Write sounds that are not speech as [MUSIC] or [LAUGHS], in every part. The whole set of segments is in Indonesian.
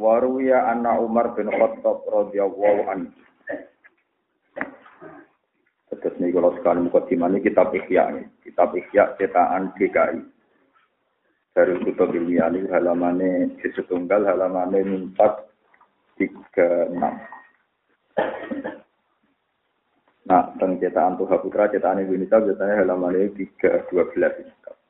Waruya anna Umar bin Khattab radhiyallahu anhu. Terus nih kalau sekali mukadimah ini kitab Ihya nih. Kitab Ihya cetakan DKI. Dari kutub ilmiah ini halamannya di setunggal halamannya 4 36. Nah, tentang cetakan Tuhan Putra, cetakan Indonesia biasanya halamannya 312.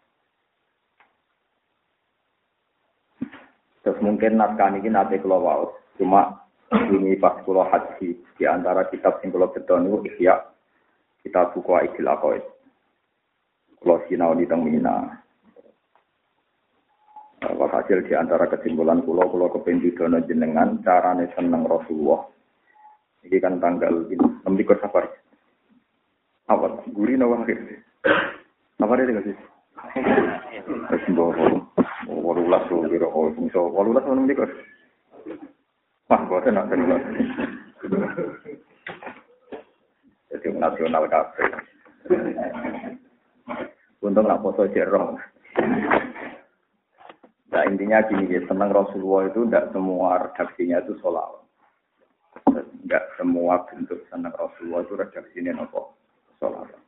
Terus mungkin naskah ini nanti kalau wow, cuma ini pas kalau haji di antara kitab yang kalau betul itu ikhya kita buku Aidil Aqaid. Kalau sinau di Tengmina. Hasil di antara kesimpulan pulau pulau kependidono jenengan carane seneng Rasulullah. Ini kan tanggal ini, safari. Apa? Guri nawa akhir. Apa dia nggak sih? [LAUGHS] Terus Walulas tuh kira oh bisa walulas mana nih Wah, gua nak tenulas. Jadi nasional kafe. Untung nak foto jerong. Nah intinya gini ya, senang Rasulullah itu tidak semua redaksinya itu solawat. Tidak semua bentuk senang Rasulullah itu redaksinya nopo solawat.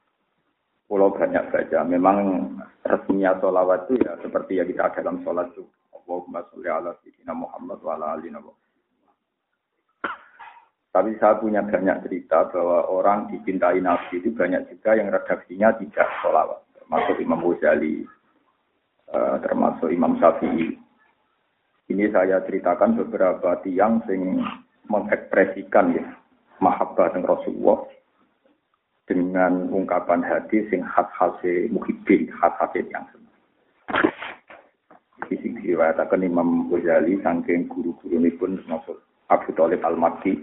Pulau banyak saja. Memang resminya sholawat itu ya seperti yang kita dalam sholat itu. Allahumma sholli ala sayyidina Muhammad wa ala ali Tapi saya punya banyak cerita bahwa orang dicintai Nabi itu banyak juga yang redaksinya tidak sholawat. Termasuk Imam Ghazali, uh, termasuk Imam Syafi'i. Ini saya ceritakan beberapa tiang sing mengekspresikan ya mahabbah dengan Rasulullah dengan ungkapan hati sing khas khase muhibbin khas khase yang senang. Isi diriwayatakan Imam Ghazali saking guru-guru ini pun termasuk Abu Talib Al-Makki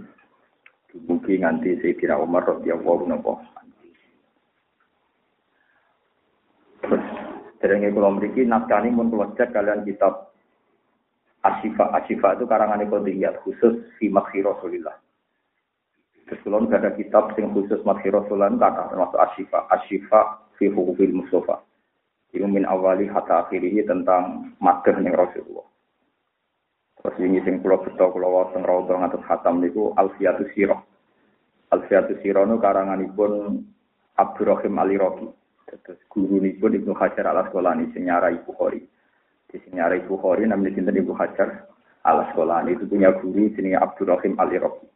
mungkin nganti Sayyidina Umar radhiyallahu anhu. Terus derenge kula mriki naskah pun kula cek kalian kitab Asyifa Asyifa itu karangan Qodiyat khusus fi Makhi Rasulillah. Terus kulon ada kitab sing khusus madhi Rasulullah kata termasuk asyifa, asyifa fi hukufil mustafa. Itu min awali hatta akhirih tentang madah yang Rasulullah. Terus ini sing kula beto kula wonten raudha ngatus khatam niku Alfiatus Sirah. Alfiatus Sirah nu karanganipun Abdurrahim Ali Roki. Terus guru nipun Ibnu Hajar al Asqalani sing nyarai Bukhari. Di sing nyarai Bukhari namanya sinten Ibnu Hajar al Asqalani itu punya guru jenenge Abdurrahim Ali Roki.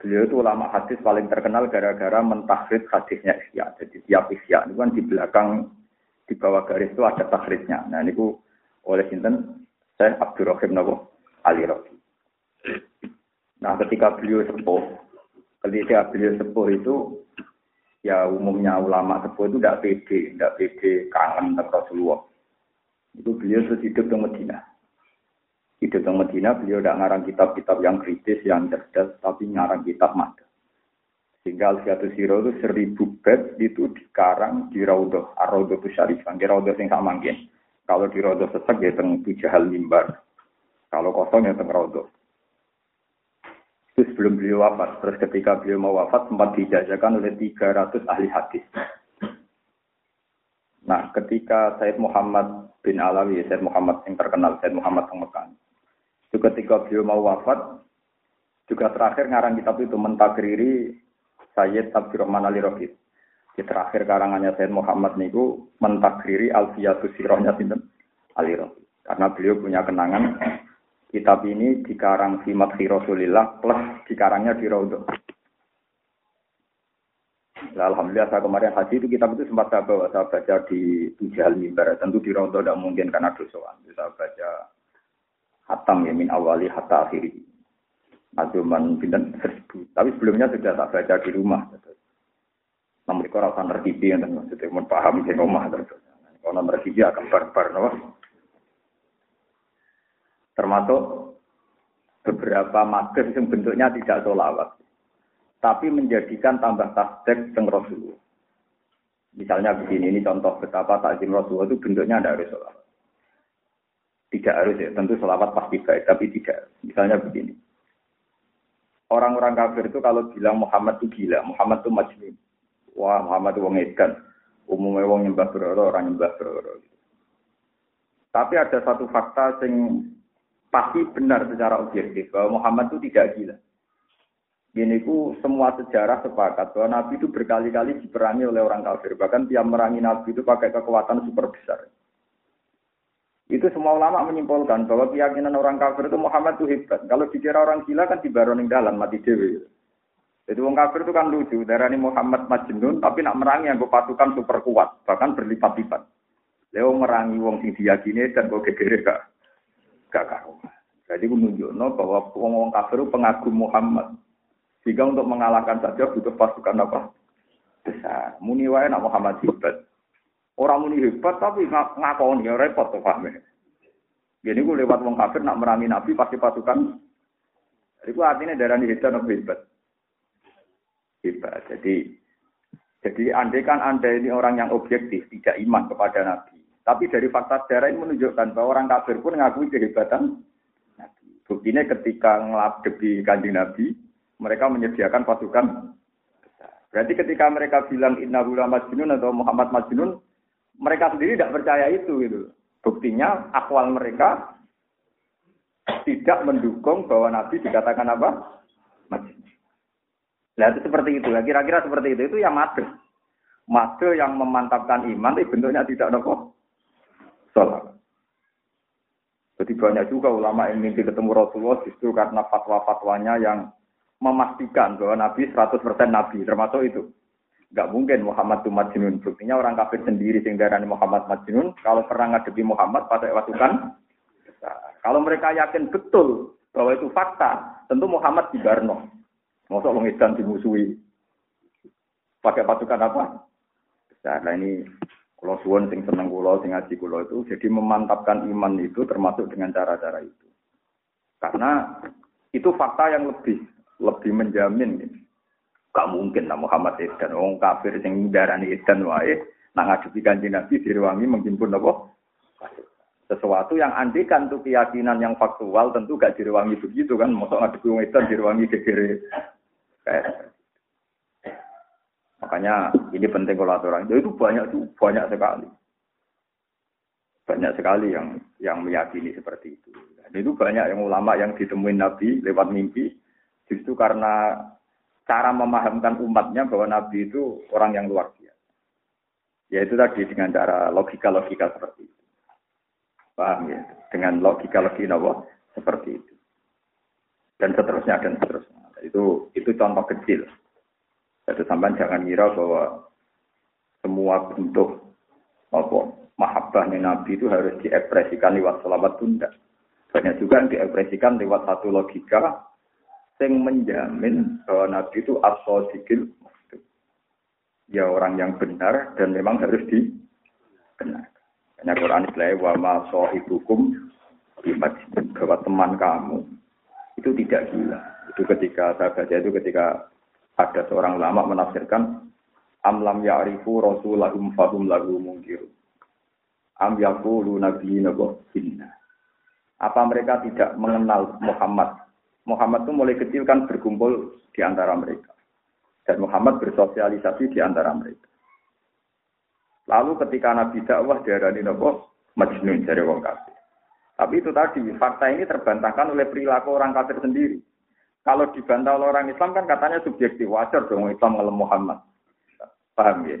Beliau itu ulama hadis paling terkenal gara-gara mentahrid hadisnya Ihya. Jadi tiap Ihya itu kan di belakang di bawah garis itu ada tahridnya. Nah ini ku oleh Sinten saya Abdurrahim Nawawi Ali Rofi. Nah ketika beliau sepuh, ketika beliau sepuh itu ya umumnya ulama sepuh itu tidak pede, tidak pede kangen dengan Rasulullah. Itu beliau terus hidup di Medina. Hidup di Medina, beliau tidak ngarang kitab-kitab yang kritis, yang cerdas, tapi ngarang kitab mata. Sehingga Alfiatus Siro itu seribu bed itu dikarang di Raudoh, Ar-Raudoh Syarifah, di Raudoh yang sama mungkin. Kalau di Raudoh sesek ya teng Bujahal Mimbar. Kalau kosong ya teng Raudoh. Itu sebelum beliau wafat. Terus ketika beliau mau wafat sempat dijajakan oleh 300 ahli hadis. Nah, ketika Said Muhammad bin Alawi, Said Muhammad yang terkenal, Said Muhammad yang Mekah, itu ketika beliau mau wafat, juga terakhir ngarang kitab itu mentakriri Sayyid Abdurrahman Ali Rohid. Di terakhir karangannya Sayyid Muhammad niku mentakriri Alfiyatus Sirohnya Sinten Ali. Karena beliau punya kenangan kitab ini dikarang fi Madhi Rasulillah plus dikarangnya di Raudhah. Nah, Alhamdulillah saya kemarin haji itu kitab itu sempat saya bawa, saya baca di Tujal Mimbar. Tentu di Raudhah tidak mungkin karena dosoan. Saya baca hatam ya min awali hatta akhiri. Aduman pinten seribu. Tapi sebelumnya sudah tak baca di rumah. Namun mereka rasa nerkibi yang maksudnya mau paham di rumah. Kalau nerkibi akan barbar no. Termasuk beberapa mager yang bentuknya tidak solawat. Tapi menjadikan tambah tasdek teng Rasulullah. Misalnya begini, ini contoh betapa takzim Rasulullah itu bentuknya tidak harus solawat. Tidak harus ya, tentu solawat pasti baik, tapi tidak. Misalnya begini. Orang-orang kafir itu kalau bilang Muhammad itu gila, Muhammad itu majnun. Wah, Muhammad itu wong edan. Umumnya wong nyembah beroro, orang nyembah beroro. Tapi ada satu fakta yang pasti benar secara objektif bahwa Muhammad itu tidak gila. Ini ku semua sejarah sepakat bahwa Nabi itu berkali-kali diperangi oleh orang kafir. Bahkan tiap merangi Nabi itu pakai kekuatan super besar. Itu semua ulama menyimpulkan bahwa keyakinan orang kafir itu Muhammad itu hebat. Kalau dikira orang gila kan dibaroning dalam mati dewi. Jadi orang kafir itu kan lucu. Darah ini Muhammad Majnun tapi nak merangi yang pasukan super kuat. Bahkan berlipat-lipat. Leo merangi wong sing diyakini dan kok gegere gak gak karuan. Jadi menunjukkan bahwa wong-wong kafir itu pengagum Muhammad. Sehingga untuk mengalahkan saja butuh pasukan apa? Besar. Muni wae nak Muhammad hebat. Orang muni hebat tapi ngakoni ya repot tuh paham Jadi gue lewat wong kafir nak merangi Nabi pasti pasukan. Jadi gue artinya darah ini hebat atau hebat. Hebat. Jadi jadi andai kan anda ini orang yang objektif, tidak iman kepada Nabi. Tapi dari fakta sejarah ini menunjukkan bahwa orang kafir pun mengakui kehebatan Nabi. Buktinya ketika ngeladebi kanjeng Nabi, mereka menyediakan pasukan Berarti ketika mereka bilang Inna Hula Majnun atau Muhammad Majnun, mereka sendiri tidak percaya itu gitu. Buktinya akwal mereka tidak mendukung bahwa Nabi dikatakan apa? Majnun. Nah itu seperti itu. Kira-kira seperti itu. Itu yang mati. Mati yang memantapkan iman, itu bentuknya tidak nopo. Salah. Jadi banyak juga ulama yang mimpi ketemu Rasulullah justru karena fatwa-fatwanya yang memastikan bahwa Nabi 100% Nabi, termasuk itu. Gak mungkin Muhammad itu majnun. Buktinya orang kafir sendiri sehingga Muhammad majnun. Kalau pernah ngadepi Muhammad pada pasukan Kalau mereka yakin betul bahwa itu fakta, tentu Muhammad di Barno. Masa orang Islam dimusuhi. Pakai pasukan apa? Nah ini kalau suwon sing seneng kulo, sing ngaji kulo itu, jadi memantapkan iman itu termasuk dengan cara-cara itu. Karena itu fakta yang lebih lebih menjamin gitu. Gak mungkin lah Muhammad Edan, orang kafir yang darani Edan wae, nah ngadepi kanji Nabi direwangi menghimpun apa? Sesuatu yang andikan tuh keyakinan yang faktual tentu gak direwangi begitu kan, masa ngadepi orang Edan direwangi gegere. Kayak Makanya ini penting kalau aturan itu banyak tuh banyak sekali banyak sekali yang yang meyakini seperti itu. Dan itu banyak yang ulama yang ditemuin Nabi lewat mimpi Justru karena cara memahamkan umatnya bahwa Nabi itu orang yang luar biasa. Ya itu tadi dengan cara logika-logika seperti itu. Paham ya? Dengan logika-logika seperti itu. Dan seterusnya dan seterusnya. Itu itu contoh kecil. Jadi sampai jangan kira bahwa semua bentuk apa mahabbahnya Nabi itu harus diekspresikan lewat selawat tunda. Banyak juga yang diekspresikan lewat satu logika sing menjamin bahwa Nabi itu asodikil ya orang yang benar dan memang harus dikenal. Karena Quran Islam wa ma sahibukum bahwa teman kamu itu tidak gila. Itu ketika saya baca itu ketika ada seorang ulama menafsirkan amlam ya'rifu rasulahum fahum lagu mungkir. Am yaqulu nabiyina Apa mereka tidak mengenal Muhammad Muhammad itu mulai kecil kan berkumpul di antara mereka. Dan Muhammad bersosialisasi di antara mereka. Lalu ketika Nabi dakwah diarani nopo majnun dari wong kafir. Tapi itu tadi fakta ini terbantahkan oleh perilaku orang kafir sendiri. Kalau dibantah oleh orang Islam kan katanya subjektif wajar dong Islam ngelem Muhammad. Paham ya?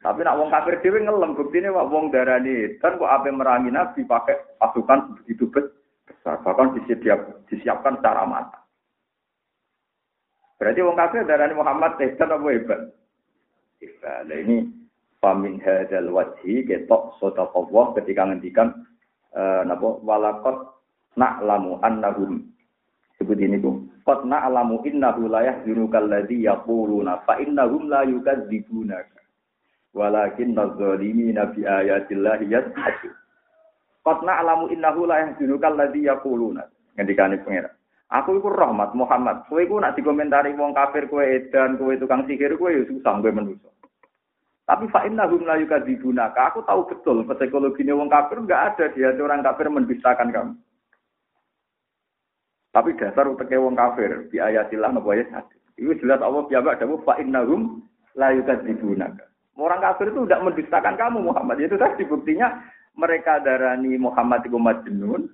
Tapi nak wong kafir dhewe ngelem buktine wak wong darani kan kok ape merangi Nabi pakai pasukan begitu besar Bahkan disiap, disiapkan secara matang. Berarti wong kafir darani Muhammad hebat apa hebat? Hebat. Ini pamin hadal wajhi ketok ketika ngendikan uh, napa walakot na'lamu annahum sebut ini tuh qad na'lamu innahu la yahzunuka alladhi yaquluna fa innahum la yukadzibunaka walakin adh-dhalimina bi ayatillahi yadhhakun Qatna alamu innahu la yahdunukal ladzi yaquluna. Ngendikane pangeran. Aku iku rahmat Muhammad. Kowe iku nak dikomentari wong kafir kowe edan, kowe tukang sihir kowe ya susah kowe manusa. Tapi fa innahum la yukadzibunaka. Aku tahu betul psikologine wong kafir enggak ada dia orang kafir mendustakan kamu. Tapi dasar uteke wong kafir di ayatillah napa ya satu. Itu jelas Allah piyambak dawuh fa innahum la yukadzibunaka. Orang kafir itu tidak mendustakan kamu Muhammad. Itu tadi buktinya mereka darani Muhammad itu majnun,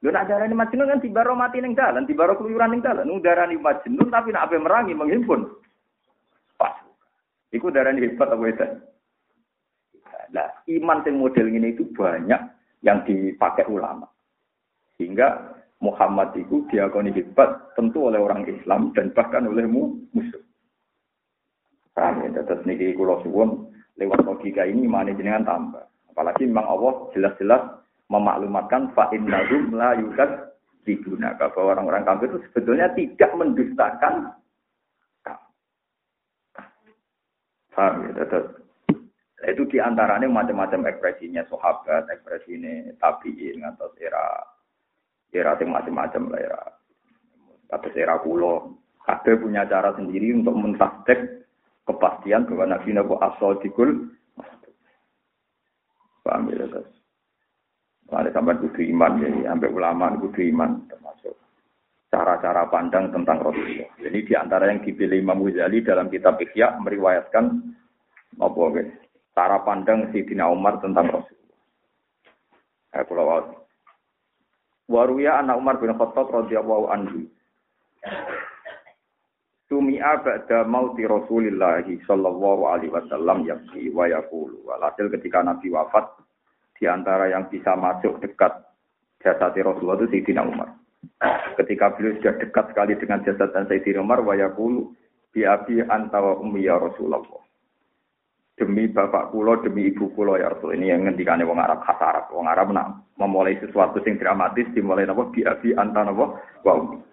Lho nak darani majnun kan tibaro mati ning dalan, tibaro keluyuran ning dalan. Nu darani majnun tapi nak ape merangi menghimpun. Pas. Iku darani hebat apa itu? Nah, iman sing model ini itu banyak yang dipakai ulama. Sehingga Muhammad itu diakoni hebat tentu oleh orang Islam dan bahkan oleh musuh. Paham ya? Terus niki kula suwun lewat logika ini mana jenengan tambah. Apalagi memang Allah jelas-jelas memaklumatkan fa innahum la yukad digunakan bahwa orang-orang kafir itu sebetulnya tidak mendustakan ya? Terus, itu di antaranya macam-macam ekspresinya sahabat, ekspresi ini tabiin atau era era macam-macam lah era atau era kulo. Kabeh punya cara sendiri untuk mentasdek kepastian bahwa Nabi Nabi asal dikul. Paham ya? Terus. Ada sampai kudu iman, jadi sampai ulama kudu iman termasuk cara-cara pandang tentang Rasulullah. Jadi di antara yang dipilih Imam Ghazali dalam kitab Ikhya meriwayatkan apa guys? Cara pandang Sayyidina Umar tentang Rasulullah. Eh, pulau Waruya anak Umar bin Khattab radhiyallahu anhu. Tumi'a ba'da mauti Rasulillah sallallahu alaihi wasallam yakti wa yaqulu. Walhasil ketika Nabi wafat, di antara yang bisa masuk dekat jasad Rasulullah itu Sayyidina Umar. Ketika beliau sudah dekat sekali dengan jasad dan Sayyidina Umar, wayakulu biabi antawa ummi ya Rasulullah. Demi bapak kulo, demi ibu kulo ya Rasul. Ini yang ngendikane wong Arab khas Arab. Wong Arab nak memulai sesuatu yang dramatis dimulai napa biabi antara napa wa ummi.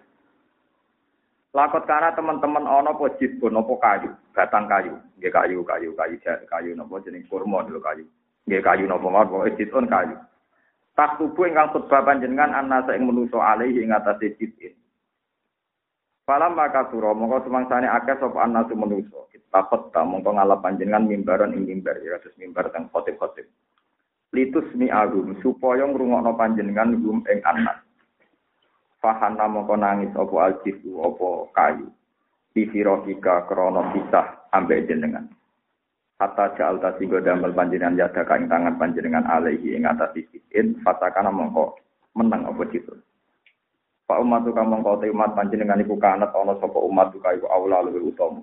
Lakot karena teman-teman ono po jitbun, apa kayu, batang kayu, nggih kayu, kayu, kayu, kayu, napa jeneng kurma dulu kayu. Nggih kayu napa mawon pokoke jitun kayu. Tak tubuh ingkang khutbah panjenengan anasa ing menuso alaihi ing atase jitin. Falam maka sura mongko semangsane akeh sapa anasu menuso. Takut ta mongko ngalap panjenengan mimbaran ing mimbar ya kados mimbar teng khotib-khotib. Litus mi agum supaya ngrungokno panjenengan gum ing anak. Fahana mongko nangis apa aljifu apa kayu. Bifirokika krono pisah ambek jenengan. Hatta ja'al tasigo damel panjenengan yada kain tangan panjenengan alaihi ing atas sisin fatakana mongko menang apa itu. Pak umat tuh kamu kau umat panjenengan iku kanat ono sopo umat tuh kayu aula lebih utama.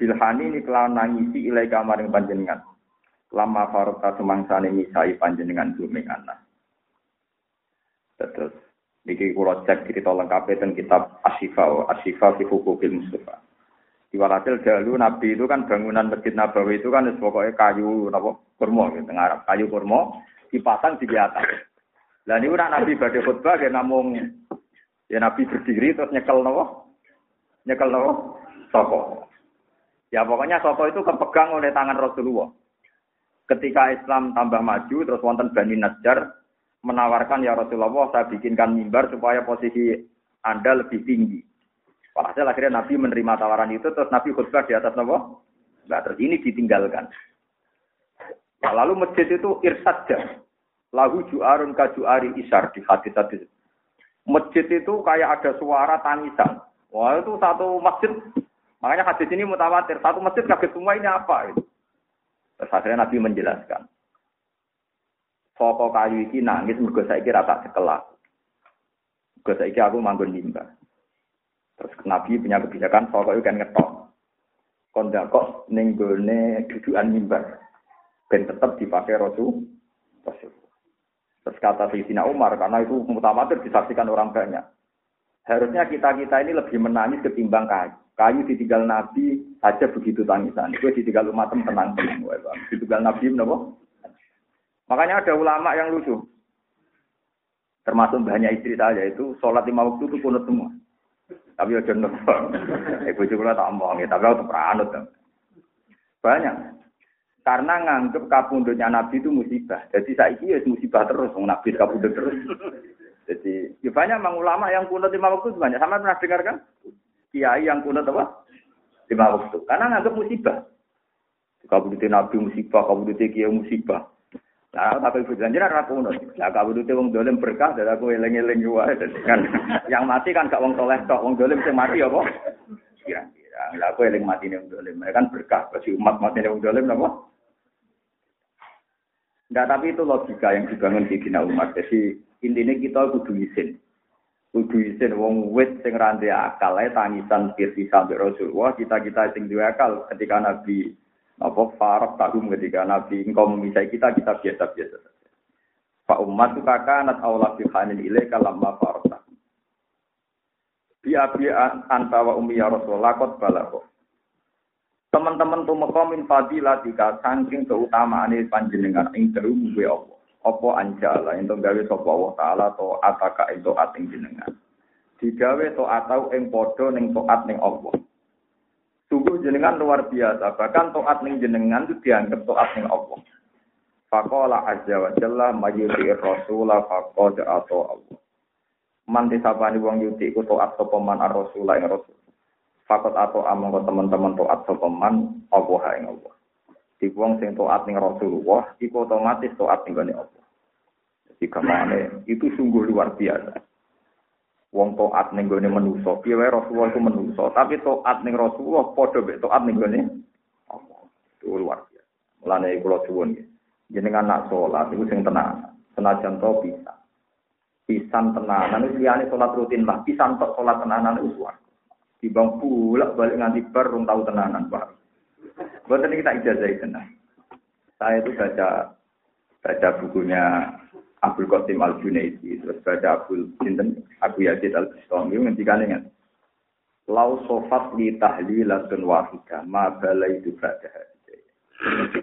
Bilhani ini kelawan nangisi ilai kamaring panjenengan. Lama farta semangsane misai panjenengan bumi anak. Terus niki kula cek cerita lengkap dan kitab Asyifa, Asyifa fi Hukukil Mustafa. Diwalatil dahulu Nabi itu kan bangunan Masjid Nabawi itu kan pokoknya kayu napa kurma gitu Arab. Kayu kurma dipasang di atas. Lah niku nak Nabi badhe khutbah ya namung ya Nabi berdiri terus nyekel napa? Nyekel napa? Soko. Ya pokoknya soko itu kepegang oleh tangan Rasulullah. Ketika Islam tambah maju terus wonten Bani Najjar menawarkan ya Rasulullah saya bikinkan mimbar supaya posisi Anda lebih tinggi. Walhasil akhirnya Nabi menerima tawaran itu, terus Nabi khutbah di atas Nabi. Nah, terus ini ditinggalkan. Nah, lalu masjid itu irsadja. Lahu ju'arun ka ju'ari isar di hadis hadis. Masjid itu kayak ada suara tangisan. Wah itu satu masjid. Makanya hadis ini mutawatir. Satu masjid kaget semua ini apa? Itu. Terus akhirnya Nabi menjelaskan. Soko kayu ini nangis mergo saiki rata sekelah. Mergo saiki aku manggon limbah. Terus Nabi punya kebijakan pokoknya kan ngetok. Kondak kok nenggone dudukan mimbar. Ben tetap dipakai Rasul. Rasul. Terus kata Sayyidina Umar, karena itu mutamatir disaksikan orang banyak. Harusnya kita-kita ini lebih menangis ketimbang kayu. Kayu ditinggal Nabi saja begitu tangisan. Itu ditinggal umat tenang tenang. Ditinggal Nabi, kenapa? Makanya ada ulama yang lucu. Termasuk banyak istri saya itu, sholat lima waktu itu kunut semua. Tapi aja nonton. Ibu juga tak omong, tapi aku pranut. Banyak. Karena nganggep kapundutnya Nabi itu musibah. Jadi saiki ya musibah terus, Nabi kapundut terus. Jadi ya banyak mang ulama yang kunut lima waktu banyak. Sama pernah dengar kan? Kiai yang kunut apa? Lima waktu. Karena nganggep musibah. Kabudutnya Nabi musibah, kabudutnya Kiai musibah. Nah, tapi berjanjian ra kunut. Nah, kabudutnya wong dolim berkah, dan aku eleng-eleng wae. Kan yang mati kan gak wong soleh tok, wong dolim sing mati apa? Kira-kira. Lah aku eling mati ning dolim. Kan berkah bagi umat mati ning dolim napa? Enggak, tapi itu logika yang dibangun di Dina umat. Jadi intinya kita kudu isin. Kudu isin wong wit sing rande akal ae tangisan pirsi sampai Rasulullah, kita-kita sing duwe akal ketika Nabi apa farok tahum ketika Nabi engkau memisai kita, kita biasa-biasa saja. Pak umat itu kakak aula bihanin ilaika lamma farok tahum. Biya antawa umi ya Rasulullah kot balako teman-teman tuh min fadilatika saking keutamaan panjenengan ing dalu kuwe Allah. Apa anjala ento gawe sapa Allah taala to ataka ento ating jenengan. Digawe to atau ing padha ning taat ning Allah. Sungguh jenengan luar biasa, bahkan taat ning jenengan itu dianggap taat ning Allah. Faqala azza wa jalla mayyuti rasula faqad atau Allah. Man disabani wong yuti ku taat sapa man ar-rasul ing rasul. Fakot atau among teman-teman toat sopeman Allah ing Allah. Di wong sing toat ning Rasulullah, iku otomatis toat ning Allah. Jadi ke mana itu sungguh luar biasa. Wong toat ning gone manusa, piye wae Rasulullah itu manusa, tapi toat ning Rasulullah padha mek toat ning gone Allah. Itu luar biasa. Mulane kula suwun nggih. Jenengan nak salat iku sing tenang. Senajan to bisa. Pisan tenanan iki liyane salat rutin lah, pisan tok salat tenanan itu suwarga. Dibang pulak balik nganti bar rung tahu tenanan, Pak. Buat ini kita ijazah tenang. Saya itu baca baca bukunya Abdul Qasim Al Junaidi, terus baca Abdul Sinten Abu Yazid Al Bustami ngendikan ingat. Lau sofat li tahlilatun wahidah, ma balai itu berada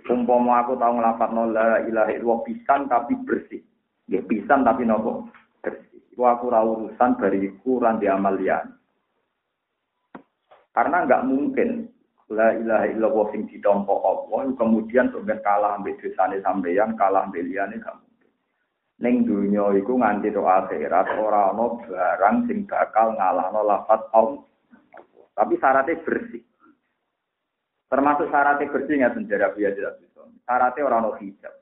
Umpama aku tahu ngelapat la ilaha illallah pisan tapi bersih. Ya pisan tapi nopo bersih. Iku aku ra urusan bariku ran di amalian. Karena nggak mungkin la ilaha illallah sing ditompo Allah kemudian sampai kalah ambek dosane sampeyan, kalah ambek liyane mungkin. Ning dunya iku nganti to akhirat ora ana barang sing bakal ngalahno lafaz Allah. Tapi syaratnya bersih. Termasuk syaratnya bersih nggak sejarah biasa tidak bisa. Syaratnya orang no hijab.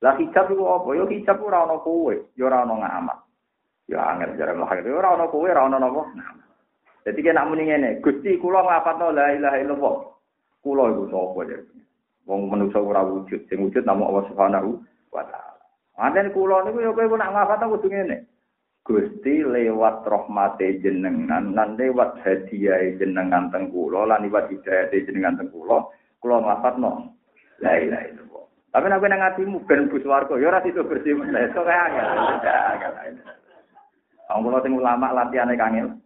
Lah hijab itu apa? Yo hijab ora ono kowe, yo ora ono ngamat. Ya angel jarang lah. Yo ora ono kowe, ora ono napa ngamat. Jadi kena muni ngene, Gusti kula nglafatno la ilaha illallah. Kula iku sapa ya? Wong manusa ora wujud, sing wujud namung Allah Subhanahu wa taala. Anten kula niku ya kowe nak nglafatno kudu ngene. Gusti lewat rahmate jenengan lan lewat hadiah jenengan teng kula lan lewat hidayah jenengan teng kula, kula nglafatno la ilaha illallah. Tapi nek nang atimu ben bus warga ya ora sido bersih meneh. Kok kaya angel. Anggono sing ulama latihane kangil.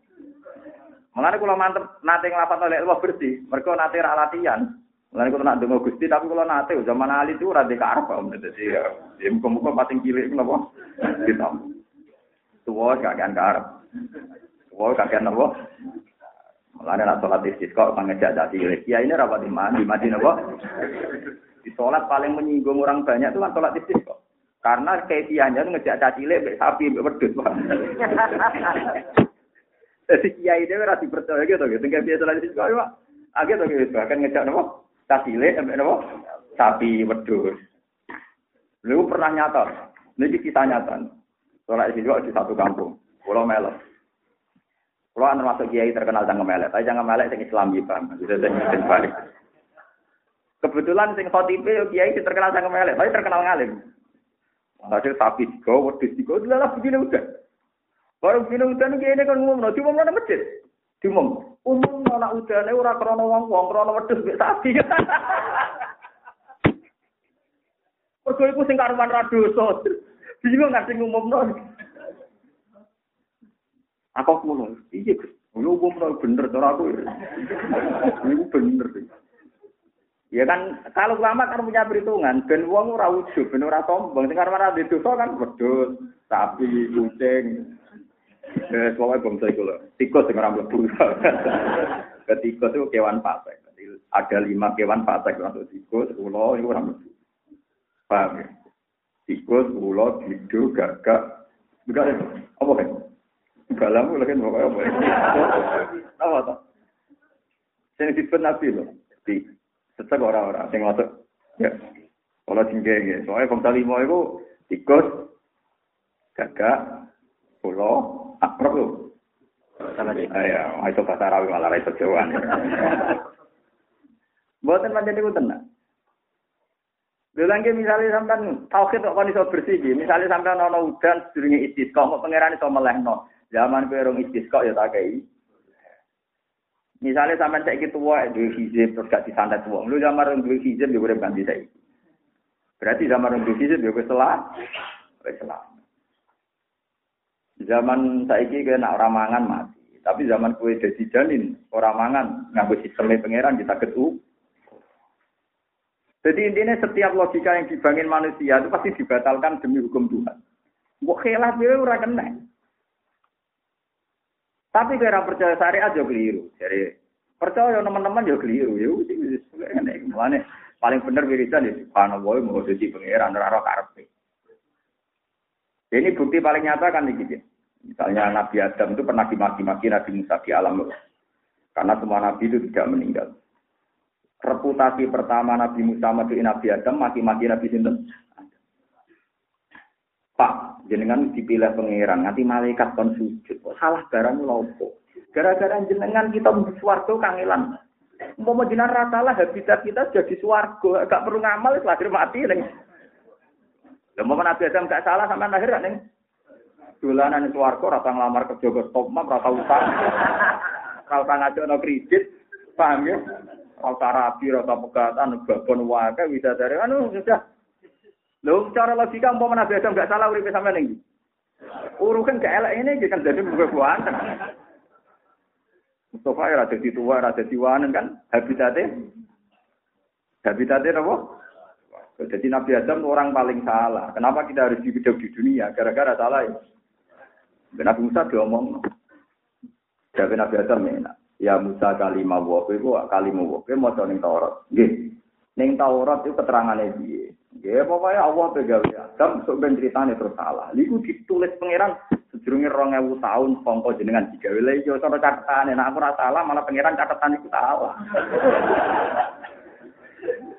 Mulane kula mantep nate nglapat oleh Allah bersih, mergo nate ra latihan. Mulane kula nak donga Gusti tapi kula nate zaman ali itu ora dikarep om dadi ya, ya muga-muga pating cilik napa kita. Tuwa gak kan karep. Tuwa gak kan napa? Mulane nak salat istisqa pangejak dadi cilik. Ya ini rapat di mana? Di Madinah napa? Di salat paling menyinggung orang banyak itu kan salat istisqa. Karena kaifiahnya itu ngejak caci cilik sapi wedhus. Jadi kiai dia ora dipercaya gitu gitu. Tinggal biasa lagi kok Pak. Agak gitu bahkan ngejak nopo? Tasile sampai? Sapi wedhus. Lu pernah nyata. Ini kita nyata. Soalnya di juga di satu kampung. Pulau Melek. Pulau anu masuk kiai terkenal jangan melek. Tapi jangan melek sing Islam gitu. Bisa sing balik. Kebetulan sing khotibe kiai terkenal jangan melek. Tapi terkenal ngalim. Hasil sapi tiga, wedhus tiga, udah begini udah. Baru minum udan iki ini kan umum, diumum nang masjid. Diumum. Umum anak udane ora krana wong-wong, krana wedhus mek sapi. Mergo iku sing karuan ra dosa. Bingung nggak sing umumno. Aku ngono. Iya, Lu umumno bener cara aku. Iku bener. Ya kan kalau ulama kan punya perhitungan, ben wong ora ujug, ben ora sombong. Sing karuan ra dosa kan wedhus, sapi, kucing, Eh, pokoknya bangsa itu loh. Tikus yang orang mlebu. [LAUGHS] Ketika itu kewan pasek. ada lima kewan patek masuk tikus, ulo, itu orang mesti. Paham ya? Tikus, ulo, dido, gagak. Enggak, apa kan? Galam lagi pokoknya apa? Apa tuh? Sing disebut Nabi loh. Di sesek orang-orang sing masuk. Ya. Kalau tinggi ya. Soalnya bangsa lima itu tikus, gagak, ulo, akrab loh. Salah deh. Ya, itu bahasa Arabi malah itu Jawa. Buatan macam itu tenang. Bilang misalnya sampean tauhid kok iso bersih iki. Misale sampean ana udan sedurunge istisqa, kok pangeran iso melehno. Zaman kowe rong istisqa ya tak kei. Misalnya sampean saiki tuwa duwe hizib terus gak disantet wong. Lu zaman rong duwe hizib ya urip ganti saiki. Berarti zaman rong duwe hizib ya wis selah. Wis selah. Zaman saiki kena ora mangan mati. Tapi zaman kue dadi janin, ora mangan nganggo sistemnya pangeran kita ketu. Jadi intinya setiap logika yang dibangun manusia itu pasti dibatalkan demi hukum Tuhan. Mbok khilaf dia ora kena. Tapi kira percaya syariat aja keliru. Jadi percaya teman-teman ya keliru. Ya wis mana paling bener wiridan ya subhanallah mau jadi pangeran ora karepe. Ini bukti paling nyata kan iki. Misalnya Nabi Adam itu pernah dimaki-maki Nabi Musa di alam. Karena semua Nabi itu tidak meninggal. Reputasi pertama Nabi Musa mati Nabi Adam, maki-maki Nabi Sinten. Pak, jenengan dipilih pangeran, nanti malaikat kon sujud. Salah barang lopo. Gara-gara jenengan kita suwargo kangelan. Mau jenengan rata lah habitat kita jadi suwargo, gak perlu ngamal, lahir mati. Neng. Mau Nabi Adam gak salah sama lahir neng dolanan swarga rata nglamar kerja ke stop map rata utang. Rata ngajono kredit, paham ya? Rata rapi, rata pegatan, babon wae bisa dari anu sudah. Lho, cara logika umpama Nabi Adam gak salah uripe sampean ning. Urukan gak elek ini kan jadi bukan Mustafa ya ada tua, ada wanen kan habitatnya. Habitatnya apa? Jadi Nabi Adam orang paling salah. Kenapa kita harus hidup di dunia? Gara-gara salah ya. Nabi Musa diomong. Jadi Nabi Adam enak. Ya Musa kalimah wa kowe kalimah kowe maca ning Taurat. Nggih. Ning Taurat itu keterangane piye? Nggih, pokoke Allah pegawe Adam sok ben critane terus salah. Niku ditulis pangeran sedurunge 2000 tahun sangka jenengan digawe lha iya cara catetane nek aku ora salah malah pangeran catatan iku salah.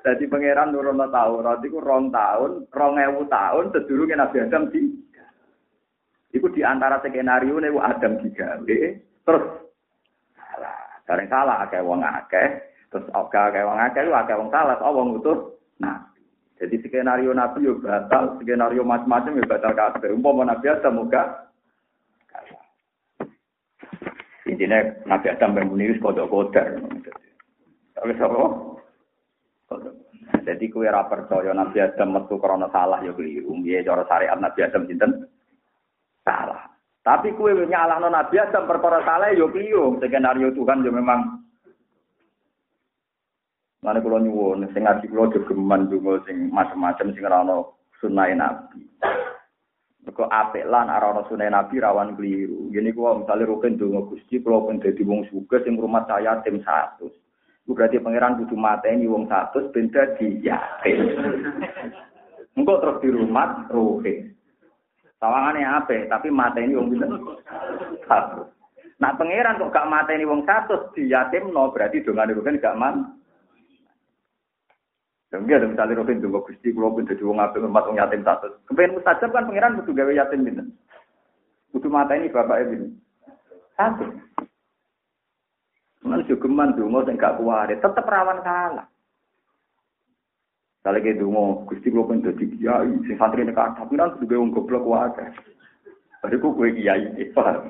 Jadi pangeran nurun Taurat iku rong tahun, 2000 tahun sedurunge Nabi Adam di Iku di antara skenario nih Adam digawe, terus salah. Dari salah akeh wong akeh, terus oke akeh wong akeh, lu akeh wong salah, so wong utuh. Nah, jadi skenario Nabi yo batal, skenario macam-macam yo batal kabeh. Umpama Nabi Adam muga Intinya Nabi Adam bermuni wis kodok-kodok. Tapi sapa? Jadi kue ra percaya Nabi Adam metu krana salah ya keliru. Piye cara syariat Nabi Adam? Tapi kue nyalahno Nabi Adam perkara salah yo keliru. Skenario Tuhan yo memang Mana kalau nyuwun, sing ngaji kulo jogeman juga sing macam-macam sing rano sunai nabi. Kok apik lan arana sunai nabi rawan keliru. Gini kulo misalnya rukin dungo gusti, kulo pun jadi wong suga sing rumah saya tim satu. Itu berarti pangeran kudu mateni wong satu, benda di yakin. [LAUGHS] Engkau terus di rumah rukin. Sawangane ape, tapi mateni wong pinten? Satu. Nah pangeran kok gak mateni wong satu no berarti dongane rugen gak man. Enggak ada misalnya Robin tunggu Gusti kalau pun jadi wong apik hormat wong yatim satu. Kepengen mustajab kan pangeran butuh gawe yatim pinten. Butuh mata ini bapak ini. Satu. Mana juga man dungo sing gak kuwari, tetep rawan salah. Kalau kayak dungo, gusti gue pun jadi kiai, si santri nekat, tapi nanti juga wong goblok wae. Baru gue gue kiai, paham?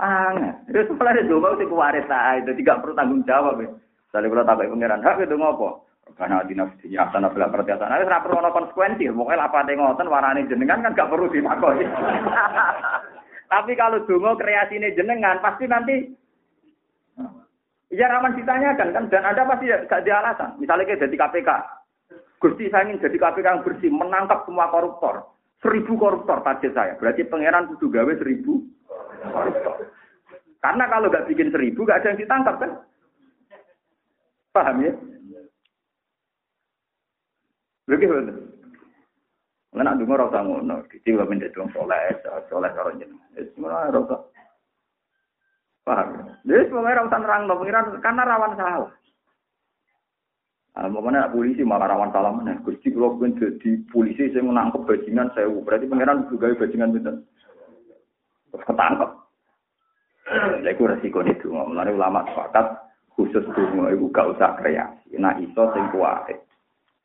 Aneh, itu sebenarnya dungo sih kuwaris itu tidak perlu tanggung jawab. Ya. Kalau tak pangeran, hak itu ngopo? Karena di nafsi ya sana bela pertiatan. Nah, ora perlu konsekuensi. Pokoknya apa ada ngoten warani jenengan kan gak perlu ditakoni. [LAUGHS] Tapi kalau dungo kreasine jenengan pasti nanti Ya raman ditanyakan kan dan Anda pasti gak ada alasan. Misalnya kayak jadi KPK, Gusti saya ingin jadi KPK yang bersih, menangkap semua koruptor. Seribu koruptor target saya. Berarti pangeran kudu gawe seribu koruptor. Karena kalau nggak bikin seribu, nggak ada yang ditangkap kan? Paham ya? Begitu. Nggak nak dengar rasa ngono, kecil lah menjadi orang soleh, soleh kalau jeneng. Semua rasa. Paham? Jadi semuanya rasa nerang dong, karena rawan salah. Ah, mana polisi malah rawan salah mana? Gusti kalau pun jadi polisi saya menangkap bajingan saya, berarti pangeran juga bajingan betul. Ketangkep. Lha resiko itu, mulane ulama sepakat khusus donga iku gak usah kreasi. Nah iso sing kuwarit.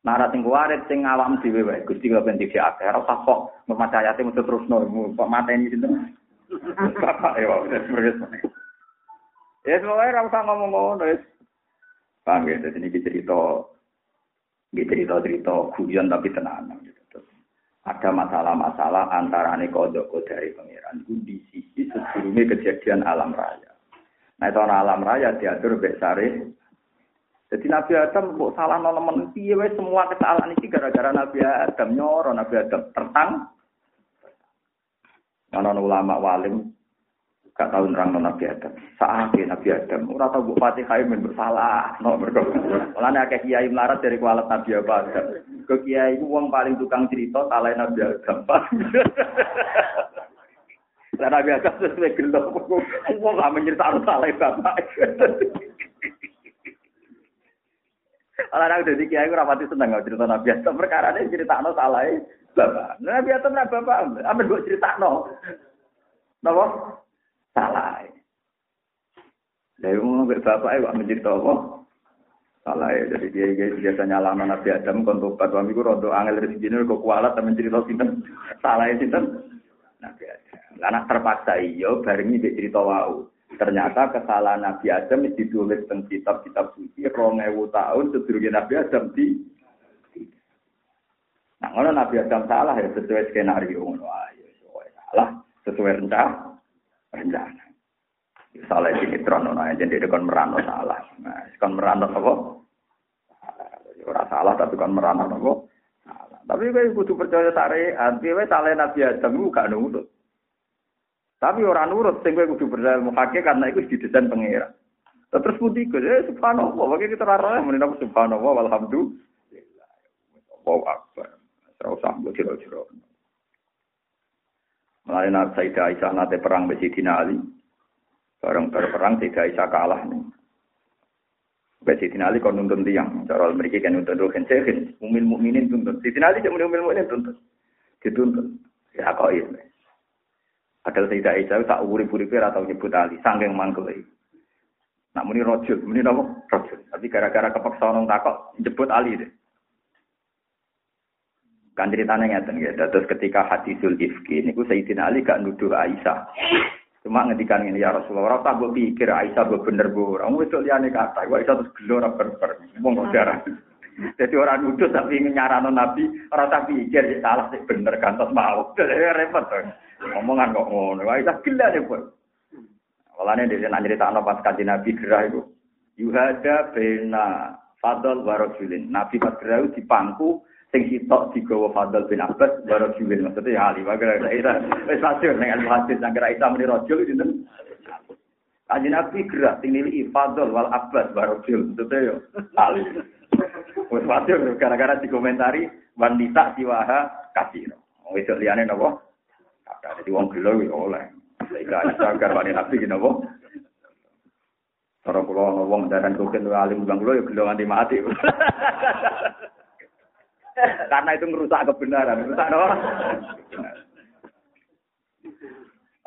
Nara sing kuwarit sing awam dhewe wae. Gusti kok ben dikek akeh ora usah kok memacayate mesti terusno kok mateni sinten. [LAUGHS] Bapak ya Ya semuanya ora usah ngomong ngono wis. Paham ya, jadi ini cerita, cerita-cerita guyon tapi tenang. Gitu. Ada masalah-masalah antara ini kodok dari pangeran. Itu di sisi sebelumnya kejadian alam raya. Nah itu alam raya diatur bek sare. Jadi Nabi Adam kok salah nolemen piye semua kesalahan ini gara-gara Nabi Adam nyoro Nabi Adam tertang. Ana ulama walim gak tahu nerang Nabi Adam. Saat Nabi Adam ora tau mbok Fatihah men bersalah no mergo. Mulane akeh kiai melarat dari kualat Nabi Adam. Ke kiai ku wong paling tukang cerita salah Nabi Adam. [LAUGHS] Karena biasa sesuai gelo, mau nggak menceritakan salah bapak. [LAUGHS] Kalau anak jadi kiai, rapati seneng nggak cerita nabi Adam. Perkara ini cerita no salah bapak. Nabi Adam nabi bapak, apa gue cerita no? Salah. Dari mau bapak itu mencerita apa? Salah ya, jadi dia dia biasanya lama Nabi Adam kontok suami gue rodo angel rezeki kok kualat temen cerita sinten salah ya sinten Nabi Adam. Karena terpaksa iyo bareng ini cerita wau. Ternyata kesalahan Nabi Adam ditulis tentang kitab-kitab suci ewu tahun sedurunge Nabi Adam di Nah, kalau Nabi Adam salah ya sesuai skenario ngono ayo salah sesuai rencana rencana. Salah ini trono nah jadi kon merano salah. Nah, kon merano apa? Ora salah tapi kon merano apa? Salah. Tapi kowe kudu percaya syariat, kowe salah Nabi Adam gak nurut. Tapi orang nurut, sing kowe kudu berilmu hakik karena itu didesain pengira. Terus putih ke, eh subhanallah, bagi kita rara, mending apa subhanallah, walhamdulillah. Wow akbar. Serau sambo ciro-ciro. Mulai nabi Sayyidah Aisyah nate perang Besidina Ali. Bareng berperang Sayyidah Aisyah kalah nih. Besidina Ali kon nuntun tiang. Cara mereka kan nuntun dohen sehin. Umil mukminin tuntun. Sayyidah Ali cuma umil mukminin tuntun. Dituntun. Ya kau ini. Padahal Sayyidah Aisyah tak urip-urip atau nyebut Ali, sangking mangkel Nak muni rojul, muni apa? Rojul. Tapi gara-gara kepaksa orang takut jemput Ali deh. Kan ceritanya ngeten ya. Terus ketika hadisul ifki, ini ku Sayyidina Ali gak nuduh Aisyah. Cuma ngedikan ini ya Rasulullah, tak gue pikir Aisyah gue bener bu, orang itu liane kata, gue Aisyah terus gelora berber, ngomong darah. [LAUGHS] Jadi orang nuduh tapi nyarano Nabi, orang tak pikir ya salah sih bener kan, terus mau, [LAUGHS] repot tuh. Omongan kok ngono. Wah, itu gila deh, Pun. Walane dhewe nak nyritakno pas kanjeng Nabi gerah iku. Yuhada bena Fadl warajulin. Nabi pas gerah dipangku sing sitok digawa Fadl bin Abbas warajulin. Maksudnya ya ali wae Isa. Wis masyhur al hadis nang Isa muni rajul sinten? Kanjeng Nabi gerah sing nilai Fadl wal Abbas warajul. Maksudnya yo ali. Wis masyhur gara-gara dikomentari wanita siwaha kasih. Wis liyane napa? Kata jadi wong gelo ya oleh. Ada agar wani nabi gini apa? Orang pulau ngomong dan kokin alim bilang lo ya gelo nganti mati. [LAUGHS] Karena itu merusak kebenaran, merusak apa?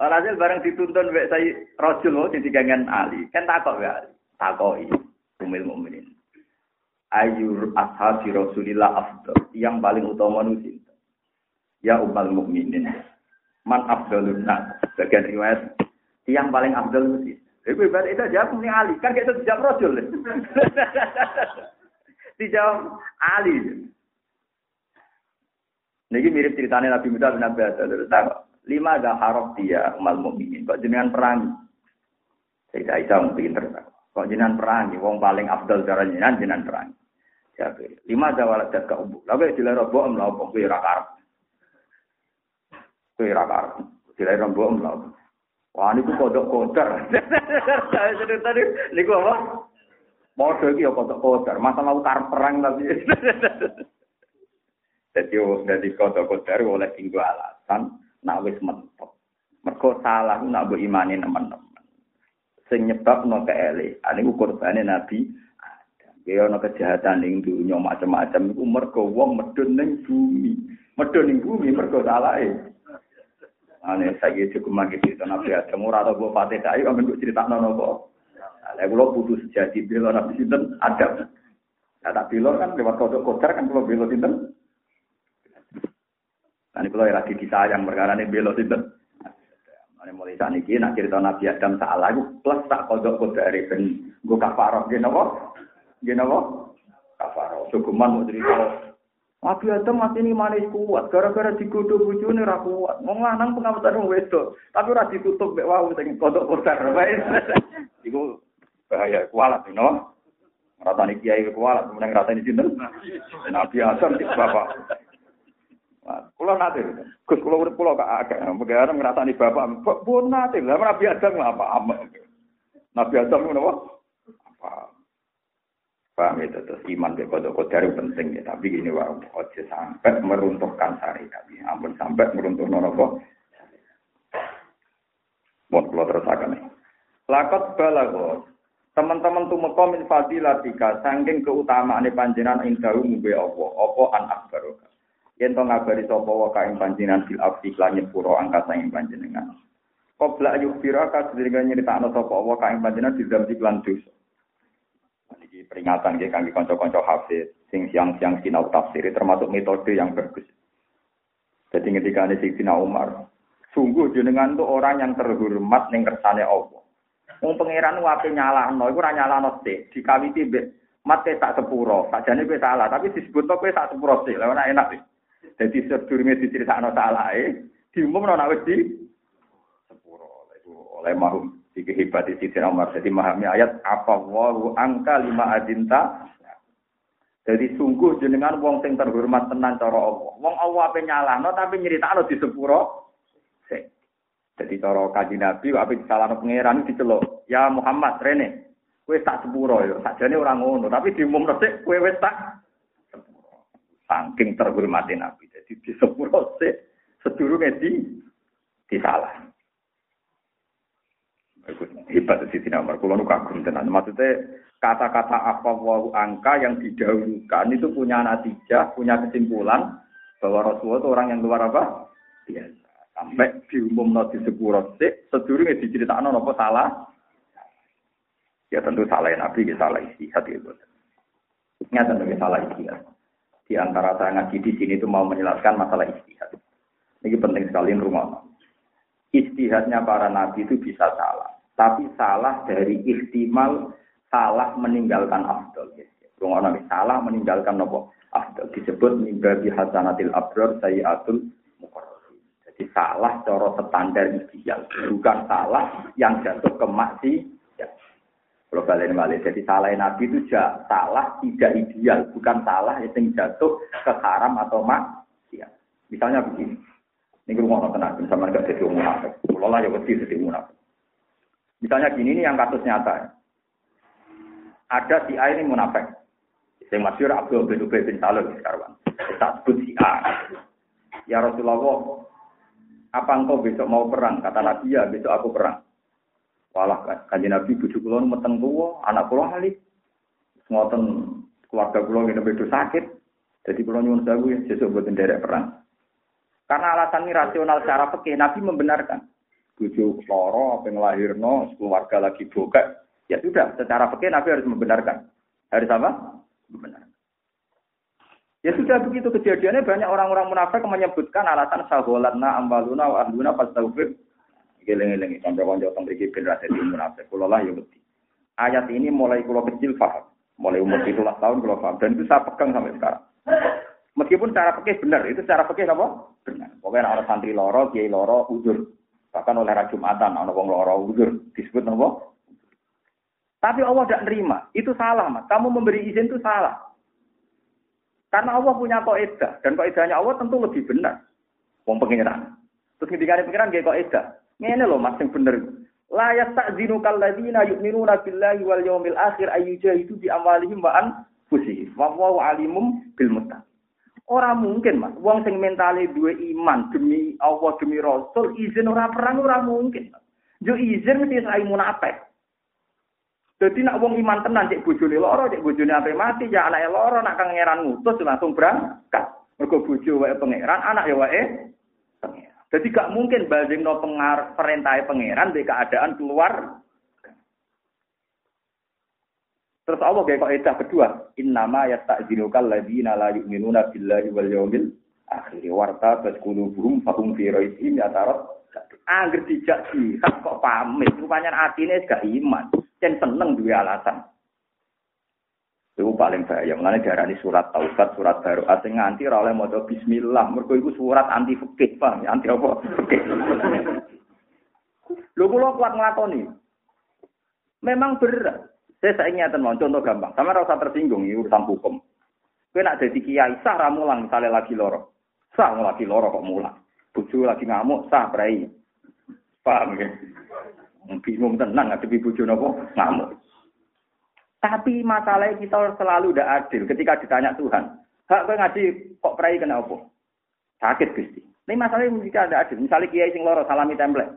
Alhasil bareng dituntun wek saya rojul mau gangan Ali. Kan takok ya, takoi umil mukminin. Ayur ashabi Rasulillah afdal yang paling utama nusin. Ya umal mukminin man afdalun nas. Bagian riwayat yang paling afdal itu Ibu ibarat itu jawab ini Ali. Kan kita dijawab rojul. [LAUGHS] dijawab Ali. Ini mirip ceritanya Nabi Musa bin Adam. Lima ada harap dia umal mukminin. Kok jenengan perang? Saya Aisyah mungkin pinter. Kok jenengan perang? Wong paling afdal cara jenengan jenengan perang. Lima ada walat ke umbu. Lalu dilera bohong lah. Kok rakar. Kowe ra karep. Dilai rombok mlaku. Wah niku kodok kotor. [LAUGHS] Tadi niku apa? Modho iki ya kodok kodar, masalah ukar perang tapi. [LAUGHS] Jadi dari kodok kodar oleh tinggal alasan nak wis mentok. Mergo salah nak mbok imani teman-teman. Sing nyebabno keele, ane kurbane Nabi Ya ana kejahatan ning dunya macam-macam iku mergo wong medun ning bumi. Medun ning bumi mergo salahe. Ane saiki cukup mangke cerita Nabi Adam ora tau mbok pate dak ayo men critakno napa. Lah kula putus jadi bela Nabi sinten Adam. Nah, tak bela kan lewat kodok kodar kan kula bela sinten. Nah, ini kalau lagi disayang perkara ini bela sinten. Ini mulai saat ini, nak cerita Nabi Adam salah, itu plus tak kodok kodari ben gue kafaroh, gini apa? Gini apa? Kafaroh. Sukuman mau cerita. Nabi Adam masih ini manis kuat, gara-gara digodoh bujune ra kuat. Mau lanang pengamatan wedok, tapi ora ditutup mek wau sing kodok kodar. [LAUGHS] Iku bahaya kualat you know rasane kiai kualat kemudian rasane sinten nabi asam di bapak Kulo nate, Gus kulo urip kulo kak agak, bagaimana ngerasani bapak, pun nate, lah Nabi Adam apa apa, Nabi Adam itu apa? Paham itu terus iman ke kodok kodar penting ya, tapi gini wah, ojo sampai meruntuhkan syariat, ampun sampai meruntuhkan nopo. Mau kulo terus akan nih. Lakot balagot, Teman-teman tumeka min fadilatika saking keutamaane panjenengan ing dalu ngombe apa? Apa an akbaroka. Yen to ngabari sapa wa kaing panjenengan bil afdi lan nyepuro angkasa ing panjenengan. Qabla yukbiraka sedherenge nyritakno sapa wa kaing panjenengan dizamdi lan dosa. Iki peringatan nggih kangge kanca-kanca hafiz sing siang-siang sinau tafsir termasuk metode yang bagus. Jadi ketika ini Sayyidina Umar, sungguh jenengan itu orang yang terhormat ning kersane Allah. Wong pangeran wape nyalahno iku ora nyalahno sik, dikawiti mbek mate tak sepuro. Sajane kowe salah, tapi disebut kowe tak sepuro sik. Lah enak sih. Dadi sedurunge diceritakno salahe, diumumno nek wis di sepuro. Itu oleh mahum iki hebat di sisi Umar. Jadi memahami ayat apa waru angka lima adinta. Jadi sungguh jenengan wong sing terhormat tenan cara Allah. Wong Allah ape nyalahno tapi nyeritakno di sepuro. Sik. Jadi cara kaji Nabi, apa disalahno pangeran diceluk. Ya Muhammad, Rene, kue tak sepuro ya. Sajane orang ngono, tapi diumum resik kue wis tak. Saking terhormati Nabi. Jadi di sepuro sedurunge di disalah. Hebat di sini Umar. Kulo kagum tenan. Maksudnya kata-kata apa wahu angka yang didahulukan itu punya natijah, punya kesimpulan bahwa Rasulullah itu orang yang luar apa? Biasa sampai diumumno di sepuro sik sedurunge diceritakno napa salah ya tentu salah nabi ya salah istihad itu tentu salah istihad di antara saya ngaji di sini itu mau menjelaskan masalah istihad. Ini penting sekali rumah. Istihadnya para nabi itu bisa salah. Tapi salah dari ihtimal salah meninggalkan afdol. Rumah salah meninggalkan nopo afdol. Disebut mimbabi hasanatil abror sayyatul salah cara standar ideal, bukan salah yang jatuh ke maksi. Ya. Kalau kalian balik, jadi salah Nabi itu salah tidak ideal, bukan salah yang jatuh ke haram atau maksi. Misalnya begini, ini rumah nonton tenang, sama nggak jadi munafik. Kalau lah ya pasti jadi munafik. Misalnya gini ini yang kasus nyata. Ada si A ini munafik. Yang masyur Abdul bin Ubay bin Salul sekarang. Kita sebut si A. Ya Rasulullah, apa engkau besok mau perang? Kata Nabi, ya besok aku perang. Walah kanji Nabi bujuk kula meteng tuwa, anak kula halik. Ngoten keluarga kula ngene bedo sakit. Jadi kula nyuwun sewu besok buat derek perang. Karena alasan ini rasional secara fikih, Nabi membenarkan. Bujuk loro, apa ngelahirno, keluarga lagi bokek. Ya sudah, secara fikih Nabi harus membenarkan. Harus apa? Membenarkan. Ya sudah begitu kejadiannya banyak orang-orang munafik menyebutkan alasan saholatna ambaluna wa ahluna fastaghfir. Geleng-geleng kanca-kanca teng mriki ben ra dadi munafik. Kula lah ya ngerti. Ayat ini mulai kula kecil paham. Mulai umur 17 tahun kula paham dan itu saya pegang sampai sekarang. Meskipun secara fikih benar, itu secara fikih apa? Benar. Pokoknya orang santri loro, kiai loro, uzur. Bahkan oleh Raja Jumatan, orang wong loro uzur. Disebut apa? Tapi Allah tidak nerima. Itu salah, Mas. Kamu memberi izin itu salah. Karena Allah punya kaidah dan kaidahnya Allah tentu lebih benar. Wong pengiran. Terus ketika ada pengiran gak kaidah. Ini loh mas yang bener. La yasta'zinu kalladzina yu'minuna billahi wal yawmil akhir ayyujahidu bi amwalihim wa anfusihim. Wa huwa alimum bil muttaqin. Ora mungkin, Mas. Wong sing mentale duwe iman demi Allah demi Rasul izin ora perang ora mungkin. Yo izin mesti sai munafik. Jadi nak wong iman tenan cek bojone loro, cek bojone ape mati, ya anake loro nak kangeran ngutus langsung berangkat. Mergo bojo wae pangeran, anak ya wae. Jadi gak mungkin no pengar perintah pangeran di keadaan keluar. Terus Allah kayak kok edah kedua, innama yasta'dzinukal ladzina la yu'minuna billahi wal yawmil akhir warta qulubuhum fahum fi raisihim yatarad. Angger dijak jihad kok pamit, rupanya atine gak iman, dan seneng dua alasan. Itu paling bahaya. Darah ini surat taubat, surat baru. Asing nganti oleh moto bismillah. Mereka itu surat anti fikih, Pak. Anti apa? Fikih. Lho kula kuat nglakoni. Memang berat. Saya saya ingin mau contoh gampang. Sama rasa tersinggung ini urusan hukum. Kowe nak jadi kiai sah ra mulang misalnya lagi loro. Sah lagi loro kok mulang. Bojo lagi ngamuk sah prai. Paham ya? Bingung tenang ngadepi bojo napa ngamuk. Tapi masalahnya kita selalu tidak adil ketika ditanya Tuhan. Hak kowe ngaji kok prai kena apa? Sakit Gusti. Ini masalahnya jika ada adil. Misalnya kiai sing loro salami template.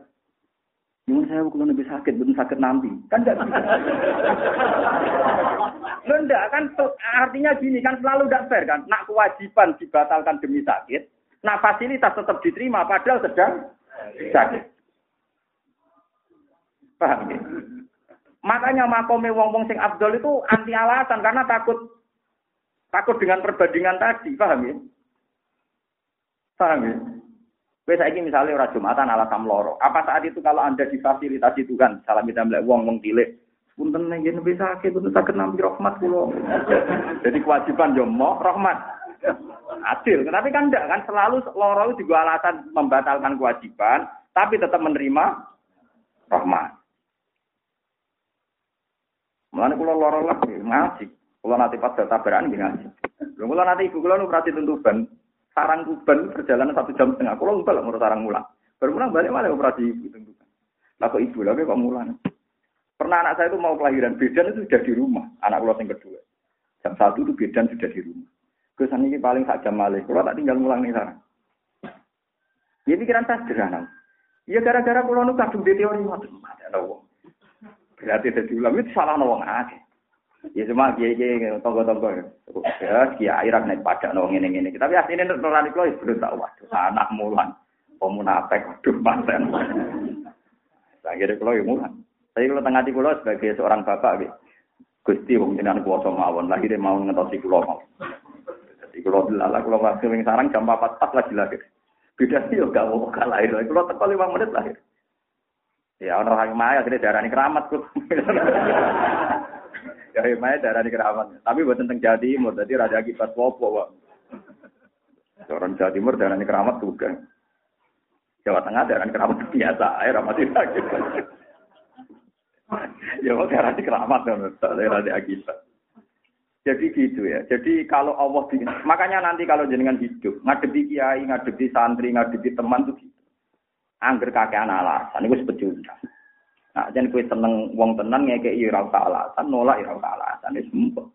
Nyuwun saya kalau lebih sakit, belum sakit nanti. Kan tidak bisa. [LAUGHS] Lo enggak, kan artinya gini, kan selalu tidak fair kan. Nak kewajiban dibatalkan demi sakit. Nah fasilitas tetap diterima, padahal sedang sakit. Paham ya? Makanya makome wong-wong sing abdol itu anti alasan karena takut takut dengan perbandingan tadi, paham ya? Paham ya? Wes saiki misalnya ora Jumatan alasan loro. Apa saat itu kalau Anda difasilitasi Tuhan, salam kita mlek wong wong cilik, punten nek yen wis sakit kudu nampi rahmat kula. Jadi kewajiban yo mo rahmat. Adil, tapi kan enggak kan selalu loro juga alasan membatalkan kewajiban, tapi tetap menerima rahmat. Mulane kula lara lagi ngaji. Kula nanti pas tabaran nggih ngaji. Lha kula nanti ibu kula nu berarti tuntuban. Sarang kuban perjalanan satu jam setengah. Kula ngumpul ngurus sarang mulang. Baru mulang balik malah operasi ibu tentukan. Lah kok ibu lagi kok mulang. Pernah anak saya itu mau kelahiran, bedan itu sudah di rumah. Anak kula yang kedua. Jam satu itu bedan sudah di rumah. Kesan ini paling sak jam malih. Kula tak tinggal mulang nih sana. Ya pikiran saya sederhana. Ya gara-gara kula nu kadung di teori ngoten. Ada wong. Berarti ada ulama itu salah nawang aja. Ya cuma kiai kiai tonggo-tonggo ya kiai rak naik pada nawang ini ini. Tapi aslinya nurani kalau itu belum tahu waduh anak mulan pemunafik waduh manten. Akhirnya kalau yang mulan. Tapi kalau tengah pulau sebagai seorang bapak gitu. Gusti wong jenengan kuwasa mawon lahir mau ngetosi kula mau. Jadi kula dilala kula masih sarang jam 4 pas lagi lahir. Beda sih yo gak mau lahir. Kula teko 5 menit lahir. Ya ono hikmah akhirnya darani keramat kok. [LAUGHS] ya hikmah darani keramat. Tapi buat tentang Jawa Timur, jadi raja akibat wopo, Pak. Orang Jawa Timur darani keramat juga. Jawa Tengah darani keramat biasa, air ramat lagi. ya mau darani keramat darani akibat. Jadi gitu ya. Jadi kalau Allah makanya nanti kalau jenengan hidup, ngadepi kiai, ngadepi santri, ngadepi teman tuh. Angger kakek alasan itu sepecundang. Nah, jangan kue seneng wong tenan ngekei ora alasan, nolak ora alasan wis mumpung.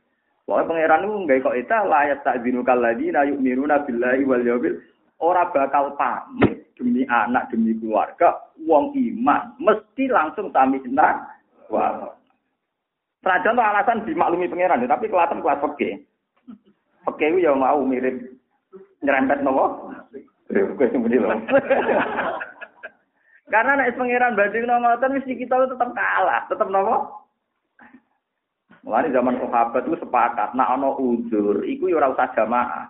Pokoke pangeran itu nggak kok itu layat tak zinu na yuk miruna billahi wal yabil. Ora bakal pamit demi anak demi keluarga, wong iman mesti langsung sami senang. Wah. Senajan alasan dimaklumi pangeran, tapi kelihatan kelas peke. Peke itu ya mau mirip nyerempet nopo. Kowe Karena nek pangeran banding ngoten mesti kita tetap kalah, tetap nopo? Mulane zaman sahabat itu sepakat, nak ana uzur, iku ya ora usah jamaah.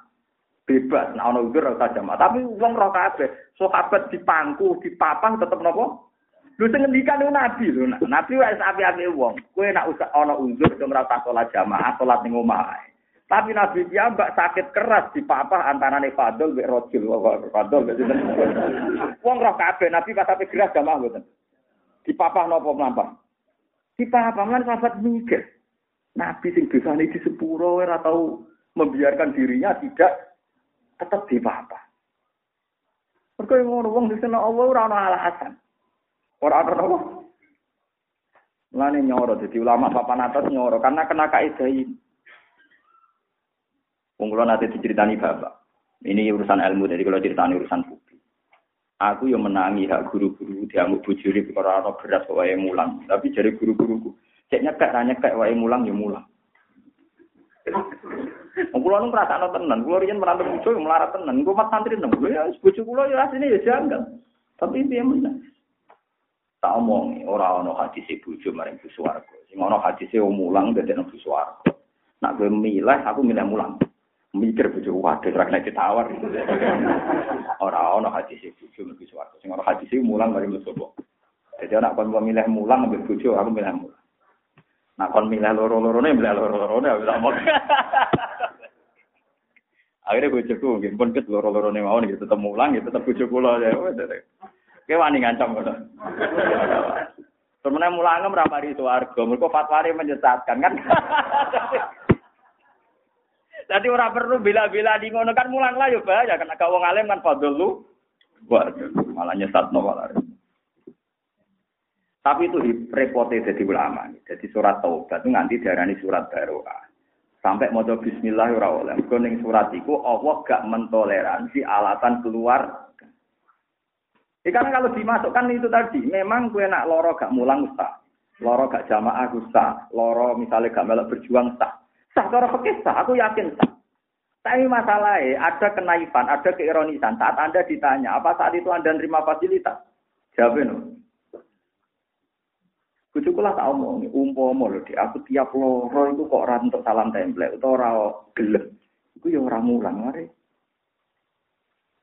Bebas, nak ana uzur ora usah jamaah. Tapi wong roh kabeh, sahabat dipangku, dipapang tetep nopo? Lu sing ngendikan nabi lho, nabi wis api-api wong. Kowe nak usah ana uzur, ora usah salat jamaah, salat ning. Tapi Nabi mbak sakit keras di papa antara nih Fadol be Rojul. Fadol be Wong roh kabeh Nabi pas sampai keras jamaah mboten. Di papa nopo mlampah. Di papa lan sahabat mikir. Nabi sing dosane di sepuro ora tahu membiarkan dirinya tidak tetap di papa. Mergo ngono wong di sana Allah ora ana alasan. Ora ana apa? Mulane nyoro jadi ulama papan atas nyoro karena kena kaidah ini. Wong kula nate diceritani bapak. Ini urusan ilmu jadi kalau ceritani urusan publik. Aku yang menangi hak guru-guru dianggap bujuri perkara ana beras wae mulang. Tapi jadi guru-guruku, cek nyekek ra nyekek wae mulang ya mulang. Wong kula nu ngrasakno tenan, kula riyen merantau bojo melarat tenan. Engko mat santri nang kula ya bojo kula ya asline ya janggal. Tapi piye menang. Tak omongi ora ana hadis bojo maring swarga. Sing ana hadis mulang bu swarga. Nak gue milih aku milih mulang. Mikir bojo waduh ora kena ditawar. Ora ana hadis bojo mlebu swarga. Sing hadis mulang maring sapa. Jadi anak kon milih mulang ambil bojo aku milih mulang. Nak kon milih loro-lorone milih loro-lorone tak mau. Akhirnya bojoku mungkin pun ket loro-lorone mau nih tetep mulang ya tetep bojo kula ya. Kowe wani ngancam ngono. Sebenarnya mulangem ra mari swarga, mergo fatwane menyesatkan kan. Jadi orang perlu bila-bila di ngono kan mulang lah ya bahaya kan agak wong alim kan lu. Wah, malah nyesat no. Tapi itu repote jadi ulama. Jadi surat taubat itu nganti diarani surat baroah. Sampai mau bismillah ora oleh. Mergo surat iku Allah gak mentoleransi alatan keluar Ya, karena kalau dimasukkan itu tadi, memang gue nak loro gak mulang sah, loro gak jamaah sah, loro misalnya gak melok berjuang sah, sah cara fikih sah, aku yakin sah. Tapi masalahnya ada kenaifan, ada keironisan. Saat Anda ditanya, apa saat itu Anda nerima fasilitas? Jawabnya no. Kucukulah tak omong, umpomo loh, di aku tiap loro itu kok orang untuk salam template, atau orang gelem. Itu ya orang mulang.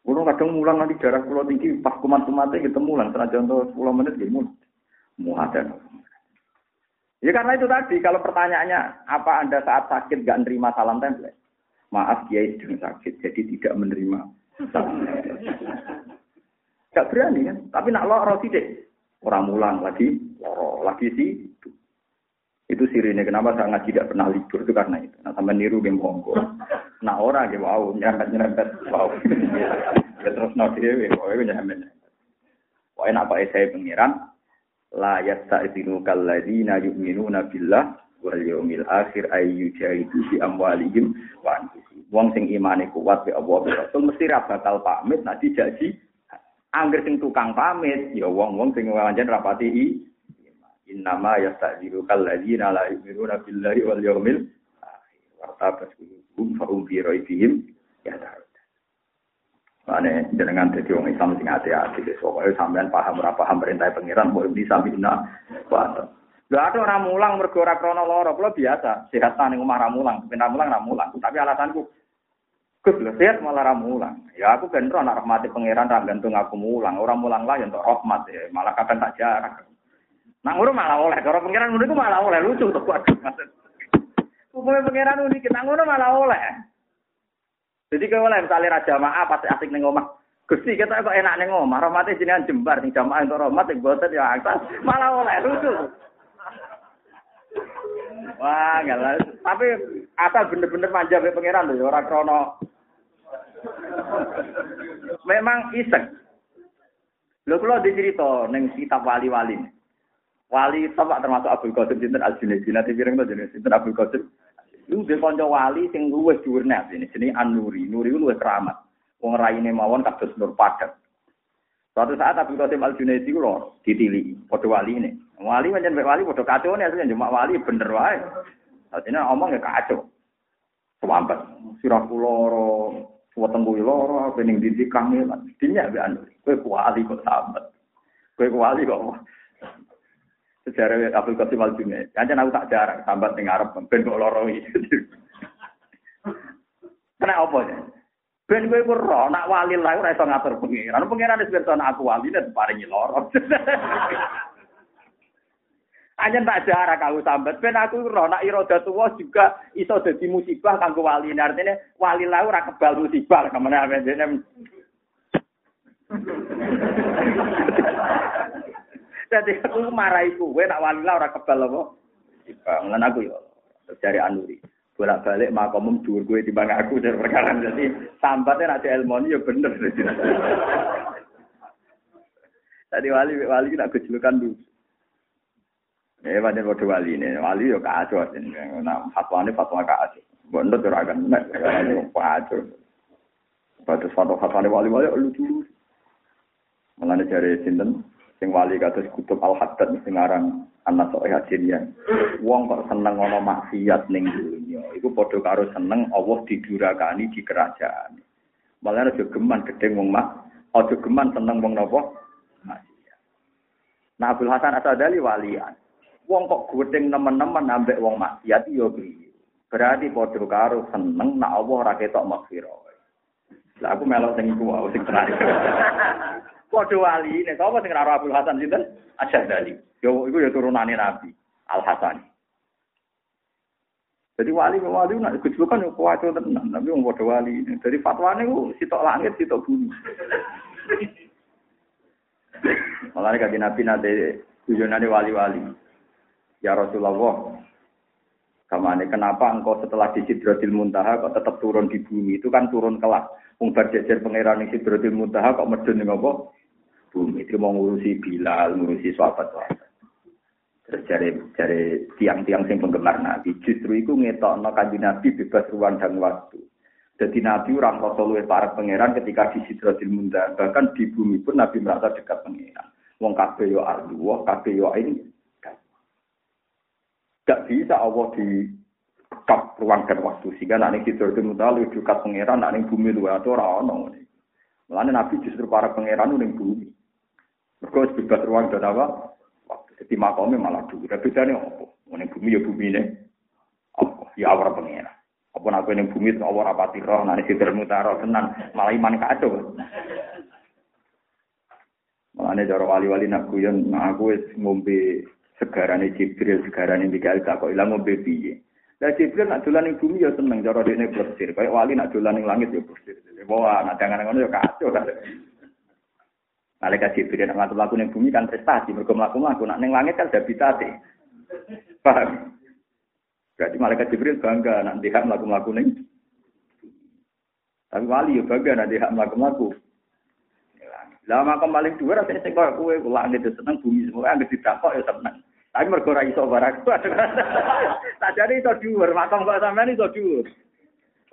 Kulo kadang mulang nanti darah kulo tinggi pas kumat kumatnya kita mulang senajan untuk 10 menit gitu mulang. Muhadan. Ya karena itu tadi kalau pertanyaannya apa anda saat sakit gak nerima salam template? Maaf kiai sedang sakit jadi tidak menerima. Gak berani kan? Tapi nak lo roti deh. Orang mulang lagi, loro lagi sih. Itu sirine kenapa saya ngaji tidak pernah libur itu karena itu. Nah sampai niru game monggo. Nah orang gitu wow nyerempet nyerempet wow. ya terus no dewe, wow itu nyerempet. Wah enak pak saya pengiran. La yasta'idinu kalladina yu'minuna billah wal yaumil akhir ayyu jahidu fi amwalihim wa. Wong sing imane kuat be Allah be Rasul mesti ra bakal pamit nek dijaji. Angger sing tukang pamit ya wong-wong sing wajan rapati i Innama yastajiru kalladzina la yu'minuna billahi wal yawmil akhir. Wartabas qulubuhum fa hum fi raibihim. Mane jenengan dadi wong Islam sing ati-ati wis pokoke sampean paham ora paham perintah pangeran mau bina wa Gak ada orang mulang mergo ora krana lara, kula biasa, sehat ning omah ra mulang, ben mulang ra mulang. Tapi alasanku Gus lho sehat malah ra mulang. Ya aku ben ora rahmati pangeran ra gantung aku mulang, ora mulang lah ya untuk rahmat ya, malah kadang tak jarak. Nah ngono malah oleh, kalau pangeran ngono iku malah oleh lucu tuh kuat. Hukumnya pangeran unik, kita ngono malah oleh. Jadi kalau oleh misalnya raja maaf pasti asik neng omah. Gusti kita kok enak neng omah, rahmatnya jenengan jembar nih jamaah untuk rahmat yang botet ya atas malah oleh lucu. Wah, enggak Tapi asal bener-bener manja be pangeran loh, orang krono. Memang iseng. Lho kalau dicerita neng kitab wali-wali. Wali pak termasuk Abdul Qasim Sinten Al Junaidi. Nanti piring tuh jenis Sinten Abdul Qasim. Lu dia konco wali sing luwes dhuwur ini jenis An-Nuri. Nuri lu luwes keramat. Wong raine mawon kados nur padat. Suatu saat Abdul Qasim Al Junaidi ku lho ditili padha wali ini. Wali pancen wali padha kacau nih asline cuma wali bener wae. Artinya omong ya kacau. Swampet sirah loro, weteng kuwi loro, pening didi kangelan. Dinya be anu. Kowe wali kok sambat. Kowe wali kok sejarah Abdul Qasim Al Junaid. Jangan aku tak jarang sambat ning Arab ben kok loro. [LAUGHS] Kena apa ya? Ben kowe ro nak wali lah ora iso ngatur pengiran. Pengiran wis pirsa aku wali nek paringi loro. Hanya [LAUGHS] tak jarak aku sambat. Ben aku ro nak iroda tuwa juga iso dadi musibah kanggo wali. Artinya wali lah ora kebal musibah ke mana dene. [LAUGHS] Jadi aku marahi kowe nak wali lah ora kebal apa. Bangun aku yo. Dari Anuri. Bolak-balik makomum dhuwur kowe timbang aku dari perkara jadi sambatnya nak ilmu ya bener. [LAUGHS] Tadi wali wali nak kejulukan dulu. Eh pancen padha wali ini. Wali yo kacau asin. Nah, fatwane fatwa kacau. Mbok ndut ora kan nek kacau. Batas fatwa-fatwane wali-wali lucu. Mulane jare sinten sing wali kados kutub al-haddad sing aran anak sok hajirian. Wong kok seneng ana maksiat ning dunya. Iku padha karo seneng Allah didurakani di kerajaan. Malah aja geman gedeng wong mak, aja geman seneng wong napa? Maksiat. Nah Abdul Hasan Asadali walian. Wong kok gedeng nemen-nemen ambek wong maksiat yo piye? Berarti padha karo seneng nak Allah ora ketok maghfirah. Lah aku melok sing iku sing tenan. Padha wali, nek sapa sing ora Abdul Hasan sinten? Asyadali. Yo iku ya turunane Nabi Al Hasan. Jadi wali wali nak kejulukan yo kuwaco tenan, tapi wong padha wali. Jadi fatwane ku sitok langit sitok bumi. Malah kanjeng Nabi nate tujuanane wali-wali. Ya Rasulullah, Kamane kenapa engkau setelah di Sidratil Muntaha kok tetap turun di bumi? Itu kan turun kelak. Wong berjejer pangeran di Sidratil Muntaha kok medun ning apa? Bumi. Itu mau ngurusi Bilal, ngurusi sahabat sahabat. Terus cari cari tiang-tiang sing penggemar Nabi. Justru itu ngetokno kanjeng Nabi bebas ruang dan waktu. Jadi Nabi orang luwih para pangeran ketika di Sidratil Muntaha. Bahkan di bumi pun Nabi merasa dekat pangeran. Wong kabeh yo ardu, kabeh yo ini Gak bisa Allah di kap ruang dan waktu sehingga nanti kita itu mudah lebih dekat pangeran nanti bumi luar itu orang orang Mulane Nabi justru para pangeran ning bumi. Mergo bebas ruang dan apa? Jadi makamnya malah dulu. Tapi bedane apa? Ning bumi ya bumi ne. Apa? Ya awar pangeran. Apa nak ning bumi itu awar rapati roh nanti sidir mutaro tenan malah iman kacau. Mulane cara wali-wali nak guyon, nah aku ngombe segarane Jibril, segarane Mikael gak kok ilang ngombe piye. Lah Jibril nak dolan ning bumi ya seneng cara dene plesir. Kayak wali nak dolan ning langit ya plesir. Wah, nak jangan ngono ya kacau kan. Malaikat Jibril nak ngatur laku ning bumi kan prestasi, mergo mlaku-mlaku nak ning langit kan habitate. Paham? Berarti malaikat Jibril bangga nanti hak mlaku-mlaku ning tapi wali ya bangga nanti hak mlaku-mlaku. Lah makam paling dua rasanya sing koyo kowe langit seneng bumi semua anggere ditakok ya seneng. Tapi mergo ora iso barang. [LAUGHS] Tak jadi iso dhuwur, makam kok sampean iso dhuwur.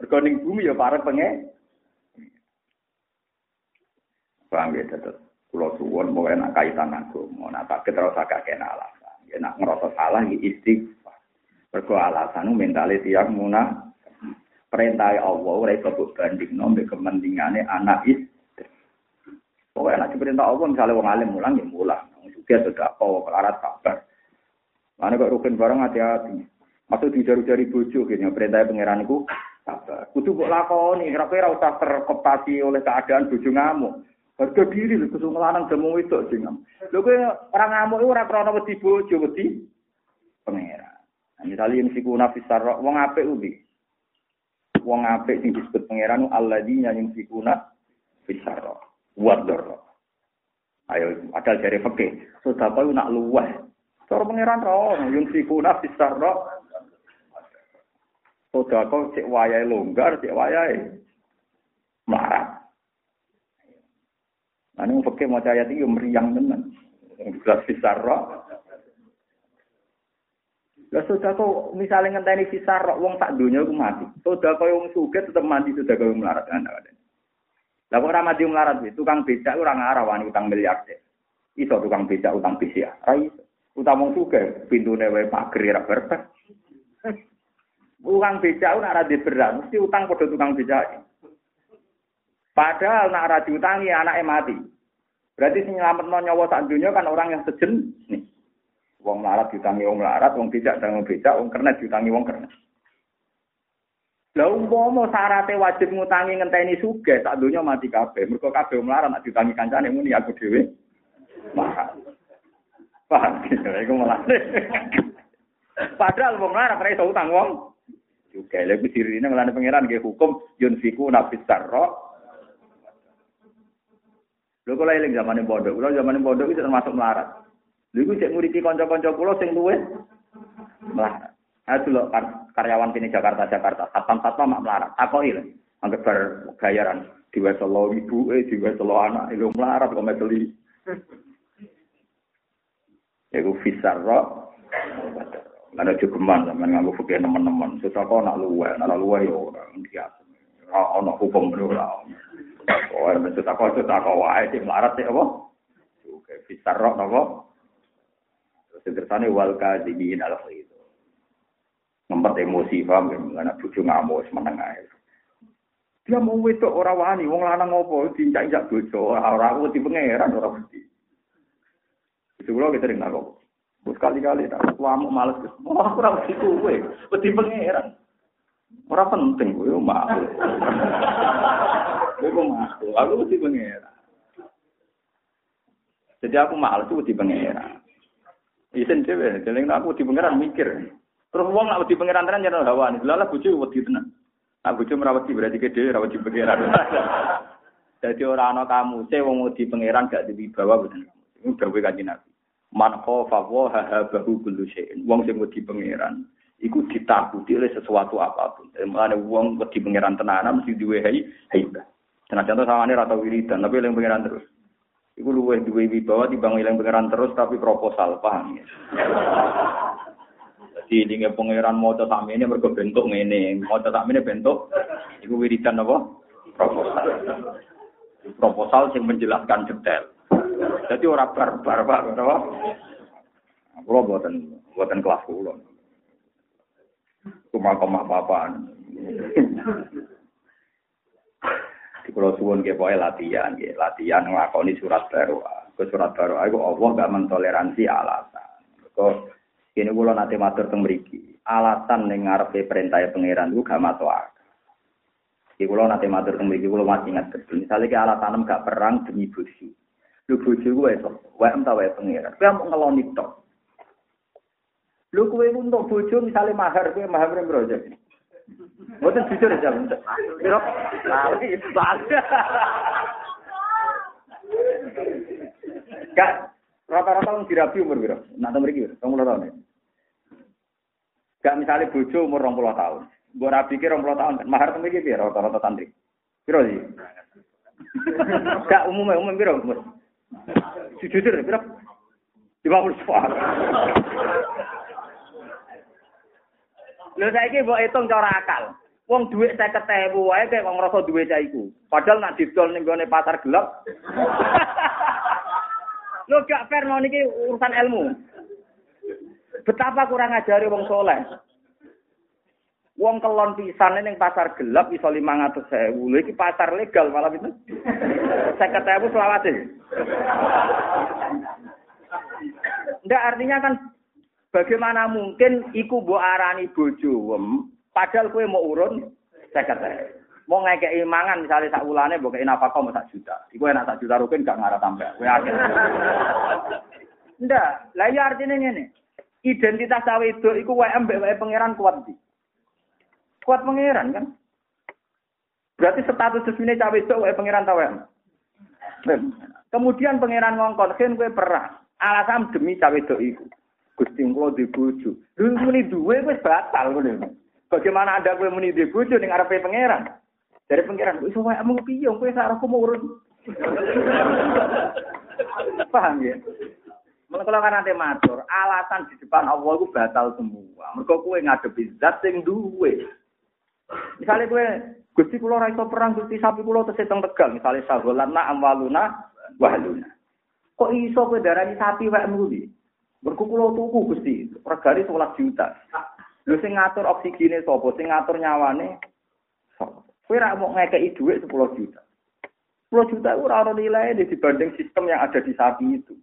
Mergo ning bumi ya para penge. Paham ya tetep. Kulo suwun mau enak kaitan agama, nak tak terus agak kena alasan. Ya nak ngerasa salah ya istighfar. Mergo alasan mentale tiang munah perintah Allah ora iso bandingno mbek kepentingane anak istri. Pokoknya nak perintah Allah, misalnya wong alim mulang ya mulang. Juga sudah apa, kelarat kabar. Mana kok rukun bareng hati-hati. Masuk di jari-jari bojo, gini, perintah pangeran itu sabar. Kudu kok lakoni, kira-kira usah terkopasi oleh keadaan bojo ngamuk. Harga diri lho kudu nglanang demo itu. Lho kowe ora ngamuk iku ora krana wedi bojo wedi pangeran. Nah, misalnya yang siku nafis sarok, wong apik ubi. Wong apik sing disebut pangeran alladzina yang siku nafis sarok. Wador. Ayo, ada dari fakih. Sudah tahu nak luweh. Cara pangeran roh, yung siku nafis sarok. Sudah kau cek wayai longgar, cek wayai marah. Nah, ini fakih mau ayat itu meriang tenan. Jelas fisarro. Lah sudah kau misalnya ngenteni fisarro, wong tak dunia aku mati. Sudah kau yang suge tetap mati, sudah kau melarat. Lah kok ora mati melarat iki, tukang becak ora ngarah wani utang miliarder. Iso tukang becak utang BCA. Ra iso. Utang wong sugih pintune wae pager ra berbes. [LAUGHS] Tukang becak ora ada berat, mesti utang padha tukang becak. Padahal nak ora diutangi anake mati. Berarti sing nyelametno nyawa sak dunya kan orang yang sejen nih. Wong melarat diutangi wong melarat, wong becak dan wong becak, wong kernet diutangi wong kernet. Lah umpama syaratnya wajib ngutangi ngenteni sugih, tak dunya mati kabeh. Mergo kabeh melarat nak diutangi kancane muni aku dhewe. Mahal. Paham? Iku malah. [LAUGHS] Padahal wong melarat ora iso utang wong. Juga lha iku dirine ngelane pangeran nggih hukum yunfiku nafis sarra Lho kula eling zamane pondok, kula zamane pondok itu termasuk melarat. Lha iku cek nguripi kanca-kanca kula sing luwih melarat. Aku lho karyawan sini Jakarta Jakarta, satpam satpam mak melarat. Takoki lho, anggap bar gayaran diwe selo ibu eh diwe selo anak lho melarat kok meteli. Iku fisarro Lan aja geman sampean nganggo fikih teman-teman. Sedekah nak luwe, nak luwe yo ora biasa. Ora ono hukum ora. Oh, sedekah sedekah wae sing larat sik apa? Oke, fisar roh napa? Sederhana wal kadhimin al itu. Ngempet emosi paham ya, bojo ngamuk semeneng. Dia mau wedok ora wani, wong lanang ngopo diinjak-injak bojo, ora aku di pangeran ora mesti. Itu kita ring kok. Terus kali-kali tak suamu males. Wah, ora mesti kowe, wedi pangeran. Ora penting kowe mau. Kowe mau, aku wedi pangeran. Jadi aku males tuh di pangeran. Isen dhewe, jeneng aku di pangeran mikir. Terus wong nak wedi pangeran tenan nyana hawa. Lha bojo wedi tenan. Nah, bojo merawat berarti gede, rawat di pangeran. [LAUGHS] Jadi orang ana kamu, saya wong di pangeran gak di bawah bener. Ini gawe kanjeng Nabi. Man khofa wa habahu kullu syai'in. Wong sing wedi pangeran iku ditakuti oleh sesuatu apa pun. Mulane wong wedi pangeran tenanan mesti duwe hai haibah. Senajan to sawane ra tau wiridan, tapi eling pangeran terus. Iku luwih duwe wibawa timbang eling pangeran terus tapi proposal, paham ya? [LAUGHS] Ini pangeran mau tetap ini mergo bentuk mau tetap ini bentuk, iku wiridan apa? Proposal. Proposal yang menjelaskan detail. Jadi orang barbar, Pak, apa? Kulo buatan buatan kelas kulo. Cuma koma apa-apaan. Di suwun ke poe latihan, ke latihan nglakoni surat baru. Ke surat baru aku Allah gak mentoleransi alasan. Kok ini kulo nanti matur teng mriki. Alasan ning ngarepe perintah pangeran ku gak masuk akal. Iki kulo nanti matur teng mriki kulo masih ingat betul. Misalnya ke alasan gak perang demi bojo. Lu bojo ku wae to, wae ta wae pangeran. Kowe mau ngeloni tok. Lu kowe untuk bojo misalnya mahar kowe mahar piro aja. Mboten jujur aja. Piro? Lali, lali. [LAUGHS] Gak rata-rata wong dirabi umur piro? Nak ta mriki piro? 20 tahun. Gak misalnya bojo umur 20 tahun. Mbok rabi ki 20 tahun. Mahar ta mriki piro rata-rata santri? Piro sih? [LAUGHS] Gak umumnya umum piro umur? Jujur piro? 50 sepak. Lho saiki mbok hitung cara akal. Wong dhuwit 50.000 wae kaya wong ngrasa duwe cah iku. Padahal nak didol ning gone pasar gelap. [LAUGHS] Lho gak fair no niki urusan ilmu. Betapa kurang ajari wong soleh. Wong kelon pisan ning pasar gelap iso 500.000. Lho iki pasar legal malah itu. 50.000 selawase. Ndak artinya kan bagaimana mungkin iku mbok arani bojo padahal kowe mau urun 50.000. Mau ngekei mangan misalnya sak ulane mbok kei nafkah mau sak juta. Iku enak sak juta rukin gak ngarah sampai. Kowe akeh. Ndak, lah ya artinya ngene. Identitas cawe itu iku wae mbek wae pangeran kuat di. Kuat pangeran kan? Berarti status resmine cawe itu wae pangeran wae. Kemudian pangeran ngongkon, "Ken kowe perang." Alasan demi cawe itu iku. Gusti kula di bojo. Lha muni duwe wis batal ngono. Bagaimana ada kowe muni di bojo ning arepe pangeran? Dari pangeran, wis wae mung piye kowe sarahku mau urun. [LAUGHS] Paham ya? Mulai kalau kan nanti matur, alasan di depan Allah itu batal semua. Mereka kue ngadepi zat sing duwe. Misalnya kue, gusti kulo raiso perang, gusti sapi kulo terseteng tegal. Misalnya sahulana amwaluna wahluna. Kok iso kue darani sapi wae muli? Mergo kulo tuku gusti, regane 11 juta. Lho sing ngatur oksigene sapa? Sing ngatur nyawane? Kowe ra mau ngekeki dhuwit 10 juta. 10 juta itu ora ono nilai dibanding sistem yang ada di sapi itu.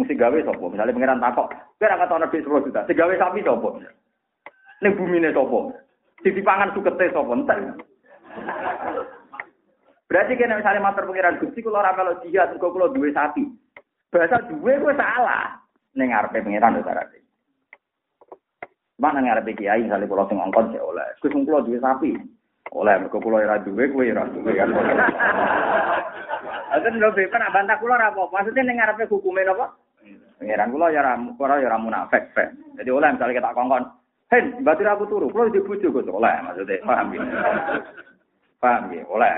Mesti gawe sapa? Misalnya pangeran takok, kowe ora katono dhuwit 10 juta. Sing gawe sapi sapa? Ning bumine sapa? Sing dipangan sukete sapa? Entek. Berarti kena misalnya matur pangeran Gusti kula ora melu jihad engko kula duwe sapi. Bahasa duwe kuwi salah. Ning ngarepe pangeran lho carane. Mana ngarepe kiai misalnya kula sing ngongkon sik oleh. Gus kula duwe sapi. Oleh mergo kula ora duwe kowe ora duwe kan. Aten lho bepen nak bantah kula ora apa. Maksudnya ning ngarepe hukume napa? Pangeran kula ya ora ora ya ora munafik, Pak. Jadi oleh misalnya kita kongkon, "Hen, batir aku turu, kula di bojo Gus." Oleh maksudnya, paham ya? Paham ya? Oleh.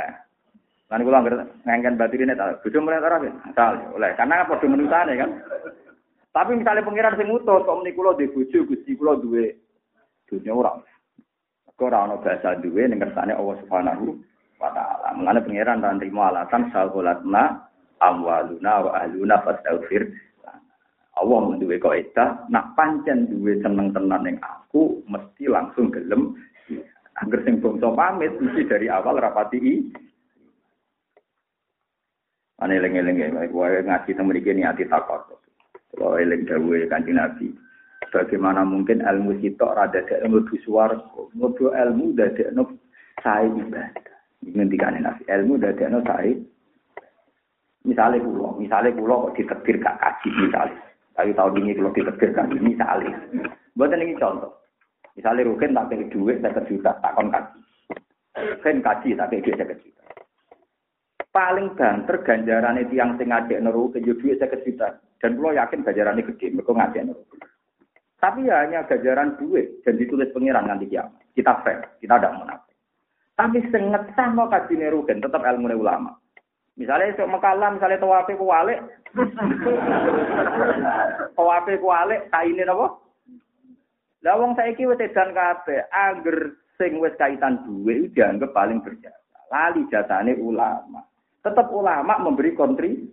Lan kula ngengken batirine ta, bojo mulai ora ya. Asal oleh. Karena padha menusane kan. Tapi misalnya pangeran sing utus kok muni kula di bojo Gusti kula duwe dunya ora. Ora ana bahasa duwe ning kersane Allah Subhanahu wa taala. Mulane pangeran ra nrimo alasan saholatna amwaluna wa ahluna fastaghfir. Allah menduwe kaidah, nak pancen duwe seneng tenan ning aku mesti langsung gelem. Angger sing bangsa pamit mesti dari awal rapati i. Ane eling-eling ya, gue ngaji temen iki niati takut. Kalau eling dawuhe Kanjeng Nabi. Bagaimana mungkin ilmu sitok rada dek mlebu swarga, mlebu ilmu dadekno sae ibadah. Ngendikane Nabi, ilmu dadekno sae Misalnya pulau, misalnya pulau kok diterbir gak kaji misalnya. Tapi tahun ini kalau diterbir kaji misalnya. Buat ini contoh. Misalnya Rukin tak kayak duit saya juta, takon kaji. Rukin kaji tak kayak duit saya juta. Paling banter ganjaran itu yang sing ngajak neru ke duit saya juta. Dan pulau yakin ganjarannya gede, mereka ngajak neru. Tapi ya hanya ganjaran duit dan ditulis pengiran nanti kiamat. Kita fair, kita tidak menafik. Tapi senget sama kaji neru tetap ilmu ulama. Misalnya esok mekalah, misalnya tawafe ku walik. [LAUGHS] tawafe ku walik, kaine apa? Lah wong saiki wis edan kabeh, angger sing wis kaitan duwe dianggap paling berjasa. Lali jasane ulama. Tetap ulama memberi kontri.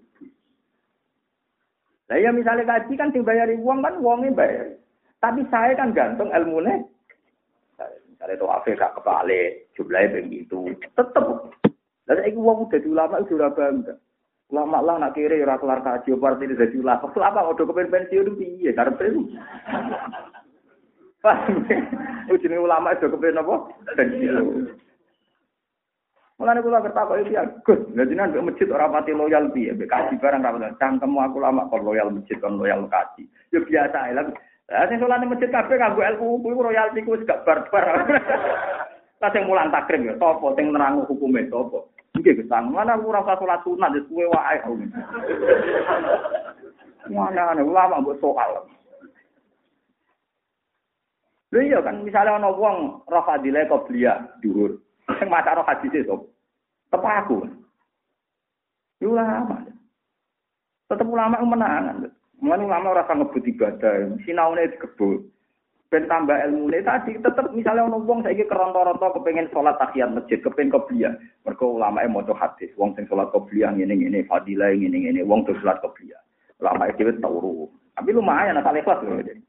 Lah ya misalnya kaji kan dibayari uang kan uangnya bayar. Tapi saya kan gantung ilmunya. Misalnya tawafe gak kebalik, jumlahnya begitu. Tetap Lah saiki wong dadi ulama itu ora bangga. Ulama lah nak kiri ora kelar kaji apa artine dadi ulama. Ulama udah kepen pensiun piye karepe itu. Paham? Ujine ulama itu kepen apa? Pensiun. Mulane kula bertakok iki ya, Gus, dadi nang masjid ora pati loyal piye, mbek kaji barang ra cangkemmu aku lama kon loyal masjid kon loyal kaji. Ya biasa lah. Lah sing salane masjid kabeh kanggo ilmu kuwi royalti ku wis gak barbar. [LAUGHS] Lah sing mulang takrim ya sapa sing nerangu hukume sapa? Nggih gesang, mana aku rasa sholat sunat wis kuwe wae. [LAUGHS] Mana ana ulama mbok soal. Lha iya kan misalnya ana wong roh fadilah qobliyah dhuwur. Sing maca roh hadis sop. Tepak aku. Ulama. Tetep ulama menangan. Mulane ulama ora ngebut ibadah, sinaune dikebut. ben tambah ilmu ini tadi tetap misalnya orang wong saya keronto-ronto kepengen sholat tahiyat masjid kepengen kopiah mereka ulama yang mau hadis wong sing sholat kopiah ini ini fadilah ini ini wong tuh sholat kopiah ulama itu tahu tapi lumayan asal ikhlas loh jadi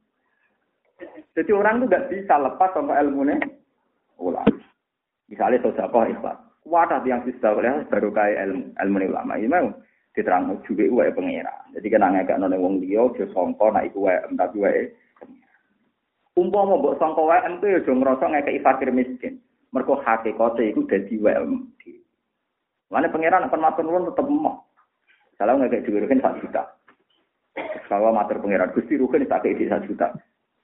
jadi orang tuh gak bisa lepas sama ilmu ini ulama misalnya sodako ikhlas. Wadah yang bisa oleh baru kayak ilmu ilmu ulama. Ini mau diterang juga uwe pengira jadi kan agak nonton wong dia dia songko nah iku uwe tapi uwe Umpama mbok sangka WM ku ya aja ngrasa ngekeki fakir miskin. Mergo hakikate iku dadi WM. Mane pangeran akan matur nuwun tetep emoh. Kalau ngekeki dhuwit kan 1 juta. Kalau matur pangeran Gusti rugen tak kei 1 juta.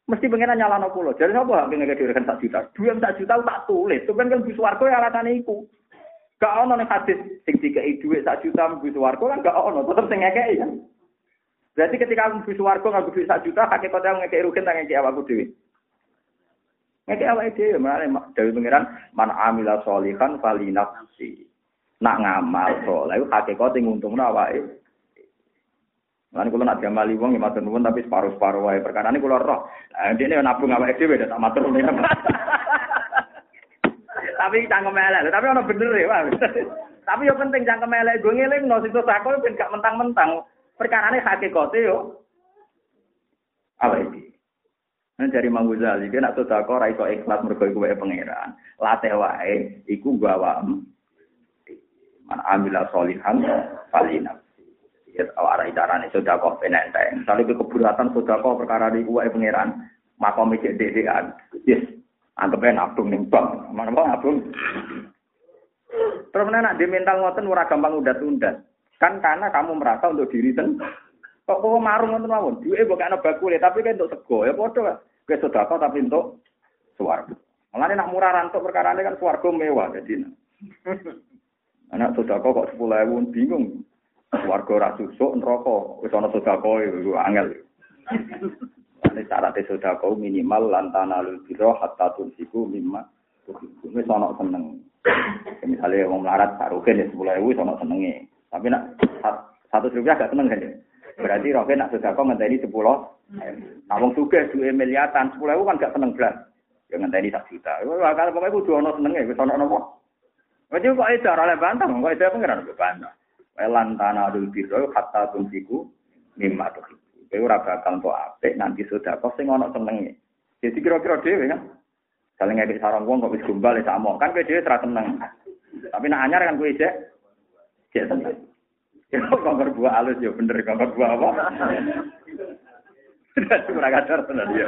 Mesti pangeran nyalano kula. Jadi sapa ngekeki dhuwit kan 1 juta? Dhuwit 1 juta tak tulis. Tuh kan bis warga ya alatane iku. Gak ono ning hadis sing dikei dhuwit 1 juta bis warga kan gak ono, tetep sing ngekeki kan. Berarti ketika aku bisa warga nggak bisa satu juta, kakek kota ngekek rugen tak ngekek awakku dewi. Ngekek awak dewi, mana dewi pengiran mana amila solihan fali nafsi. Nak ngamal soleh, kakek kota nguntung awak Lan kula nak gamali wong ya matur nuwun tapi separuh-separuh wae. Perkara ini kula roh. Nah, ini nabung awake dhewe tak matur nuwun. Tapi cangkem elek, tapi ono bener ya, [LAUGHS] Tapi yo penting cangkem elek gue ngeling no situ sakol ben gak mentang-mentang. Perkara ini hakikatnya yo. Apa ini? Nah, dari Mang Ghazali, dia nak sodako raiso ikhlas mergo iku wae pangeran. Latih wae iku gawa man amila solihan falina. Ya arah carane sodako penenteng. Misalnya ke keberatan sodako perkara iku wae pangeran. Makom cek dedean. Yes. Anggapnya nabung ning bank. Mana mau nabung? Terus nak di mental ngoten ora gampang udah-undat. Kan karena kamu merasa untuk diri sendiri. Kok kok marung ngoten mawon. Duwe mbok ana bakule tapi kan untuk sego ya padha ke sedekah tapi untuk swarga. Mulane nak murah rantuk perkara ini kan swarga mewah jadi. [LAUGHS] Anak sedekah kok 10.000 bingung. Swarga ora susuk neraka wis ana sedekah iku angel. Ini syaratnya sedekah minimal lantana lul biro hatta tunsiku mimma Ini sono seneng. Misalnya mau melarat saruhin ya sepuluh ribu sono senengnya. Tapi nak satu rupiah gak seneng kan ya. Berarti roke nak sedekah ngenteni 10. Nah wong sugih duwe miliatan 10.000 kan gak seneng blas. Ya ngenteni sak juta. Wah kalau pokoke kudu ana senenge wis ana napa. Wajib kok itu ora bantah, kok itu pengiran kok bantah. Lan tanah dul birro hatta tunfiku mimma tuh. Kowe ora bakal entuk apik nanti sedekah sing ana senenge. Jadi kira-kira dhewe kan. Kalau ngedek sarang wong kok wis gombal ya sama. Kan kowe dhewe ora seneng. Tapi nak anyar kan kowe cek. Cek seneng. Ya kongkor buah halus ya bener kongkor buah apa? kurang ajar tenan ya.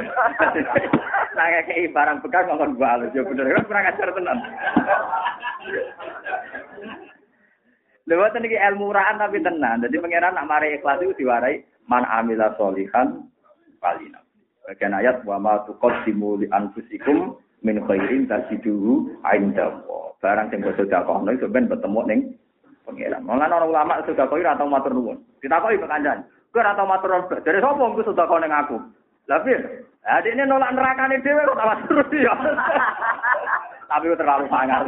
Nah kayak barang bekas kongkor buah halus ya bener kurang ajar tenan. Lewat ini ilmu raan tapi tenan. Jadi pengiran nak mari ikhlas itu diwarai man amila solihan palina. Bagian ayat wa ma tuqaddimu li anfusikum min khairin tasiduhu inda Barang sing sedekah kono iso ben ketemu ning pengiran. Malah ana ulama sudah kau ora tau matur nuwun. Ditakoki ke kancan. Kowe ora tau matur. Dari sapa engko sudah kau ning aku? Lah piye? ini nolak nerakane dhewe kok tak terus ya. [LAUGHS] Tapi ku terlalu sangar.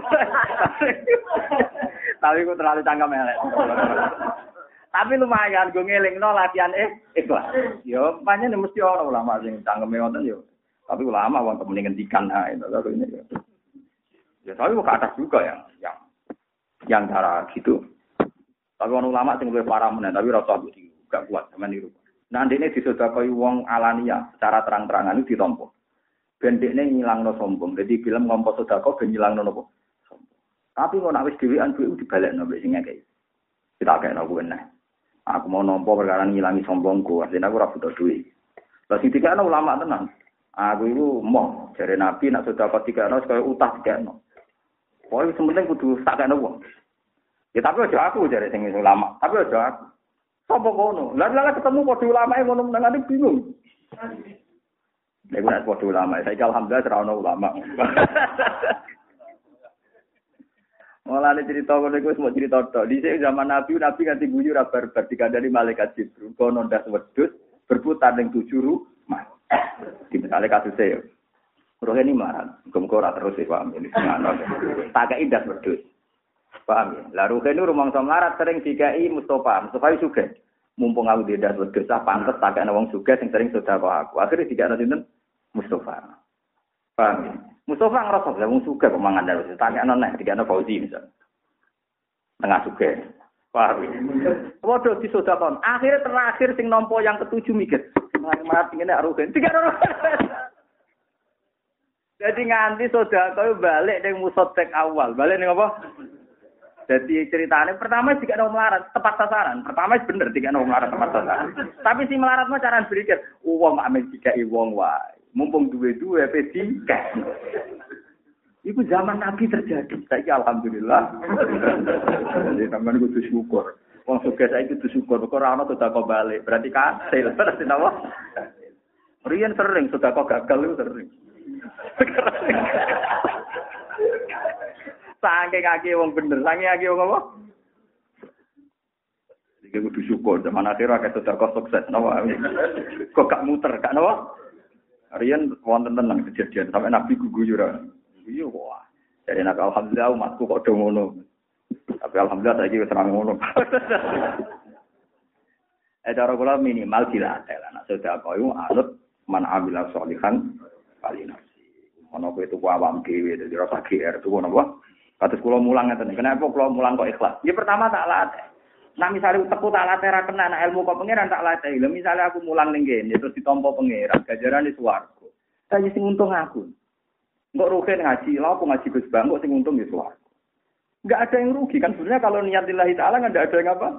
[LAUGHS] Tapi ku terlalu cangkem elek. Tapi lumayan gue ngelingno latihan eh ikhlas. Yo pancen mesti ana ulama sing cangkeme wonten yo. Tapi ulama wong kemudian ngendikan ha itu ini. Ya tapi ke atas juga yang yang yang cara gitu. Tapi orang ulama sing luwih parah meneh, tapi rasa mbok gak kuat sama niru. Nah, ini disodakoi wong alania secara terang-terangan itu ditompo. Ben dekne ngilangno sombong. Jadi film ngompo sedekah ben ngilangno nopo? Tapi nek wis dhewean duwe dibalekno mbek sing akeh. Kita akeh aku enak. Aku mau nompo perkara ngilangi sombongku, artinya aku ora butuh duit. Lah sing dikene ulama tenan. Aku itu mau jare Nabi nak sedekah dikene kaya utah dikene. Pokoknya sementing kudu tak kena uang. Ya tapi aja aku jadi sing ulama, tapi aja aku. Sopo kono? Lah lah ketemu padha ulama ngono nang bingung. Nek nek padha ulama, saya alhamdulillah ora ulama. [LAUGHS] Mulane cerita ngono iku semua cerita tok. Di zaman Nabi, Nabi nganti guyu ra barbar dikandani malaikat Jibril. Kono ndas wedhus berputar ning tujuh rumah. Di misalnya kasusnya Roh ini marah, gumko terus sih paham ini semangat. Tak indah berdus, paham ya. Lalu ini rumah melarat sering dikai Mustafa, itu juga. Mumpung aku tidak berdus, ah pantas tak kayak nawang juga yang sering sudah kau aku. Akhirnya tiga nanti Mustafa, paham ya. Mustafa ngerasa lah, wong suka pemangan dari situ. Tanya nona, tiga nona Fauzi misalnya. Tengah suka, ya. Waduh di sudah Akhirnya terakhir sing nompo yang ketujuh mikir. Marah-marah ingin arugen. Tiga nona. Jadi nganti kau balik dengan musotek awal. Balik dengan apa? Jadi ceritanya pertama jika mau melarat tepat sasaran. Pertama bener jika mau melarat tepat sasaran. Tapi si melarat mah cara berpikir, uang amin jika uang wae. Mumpung dua-dua tiga. Itu zaman Nabi terjadi. Saya alhamdulillah. Jadi teman itu syukur. Wong suka saya itu syukur. Kok rano sudah kau balik. Berarti kasil. Berarti apa? Rian sering sudah kau gagal itu sering. Saking kaki wong bener, saking kaki wong apa? Iki kudu syukur zaman akhir akeh sedekah sukses napa. Kok gak muter, gak napa? Rian wonten tenang kejadian sampai Nabi guguyur. Iya wah. Jadi nak alhamdulillah umatku kok do ngono. Tapi alhamdulillah saiki wis ora ngono. [LAUGHS] Eh cara kula minimal dilatih lah. Nak sedekah yo anut man amila sholihan kalina. Ono kowe tuku awam dhewe dadi rasa GR tuku napa? Kados kula mulang ngeten. Kenapa kula mulang kok ikhlas? Ya pertama tak latih. Nah misalnya teku tak latih ra kena nah ilmu kok pangeran tak latih. Lah misalnya aku mulang ning kene terus ditampa pangeran, gajaran di swarga. Saya sing untung aku. Enggak rugi ngaji, lha aku ngaji Gus Bang kok sing untung ya swarga. Enggak ada yang rugi kan sebenarnya kalau niat lillahi taala enggak ada yang apa?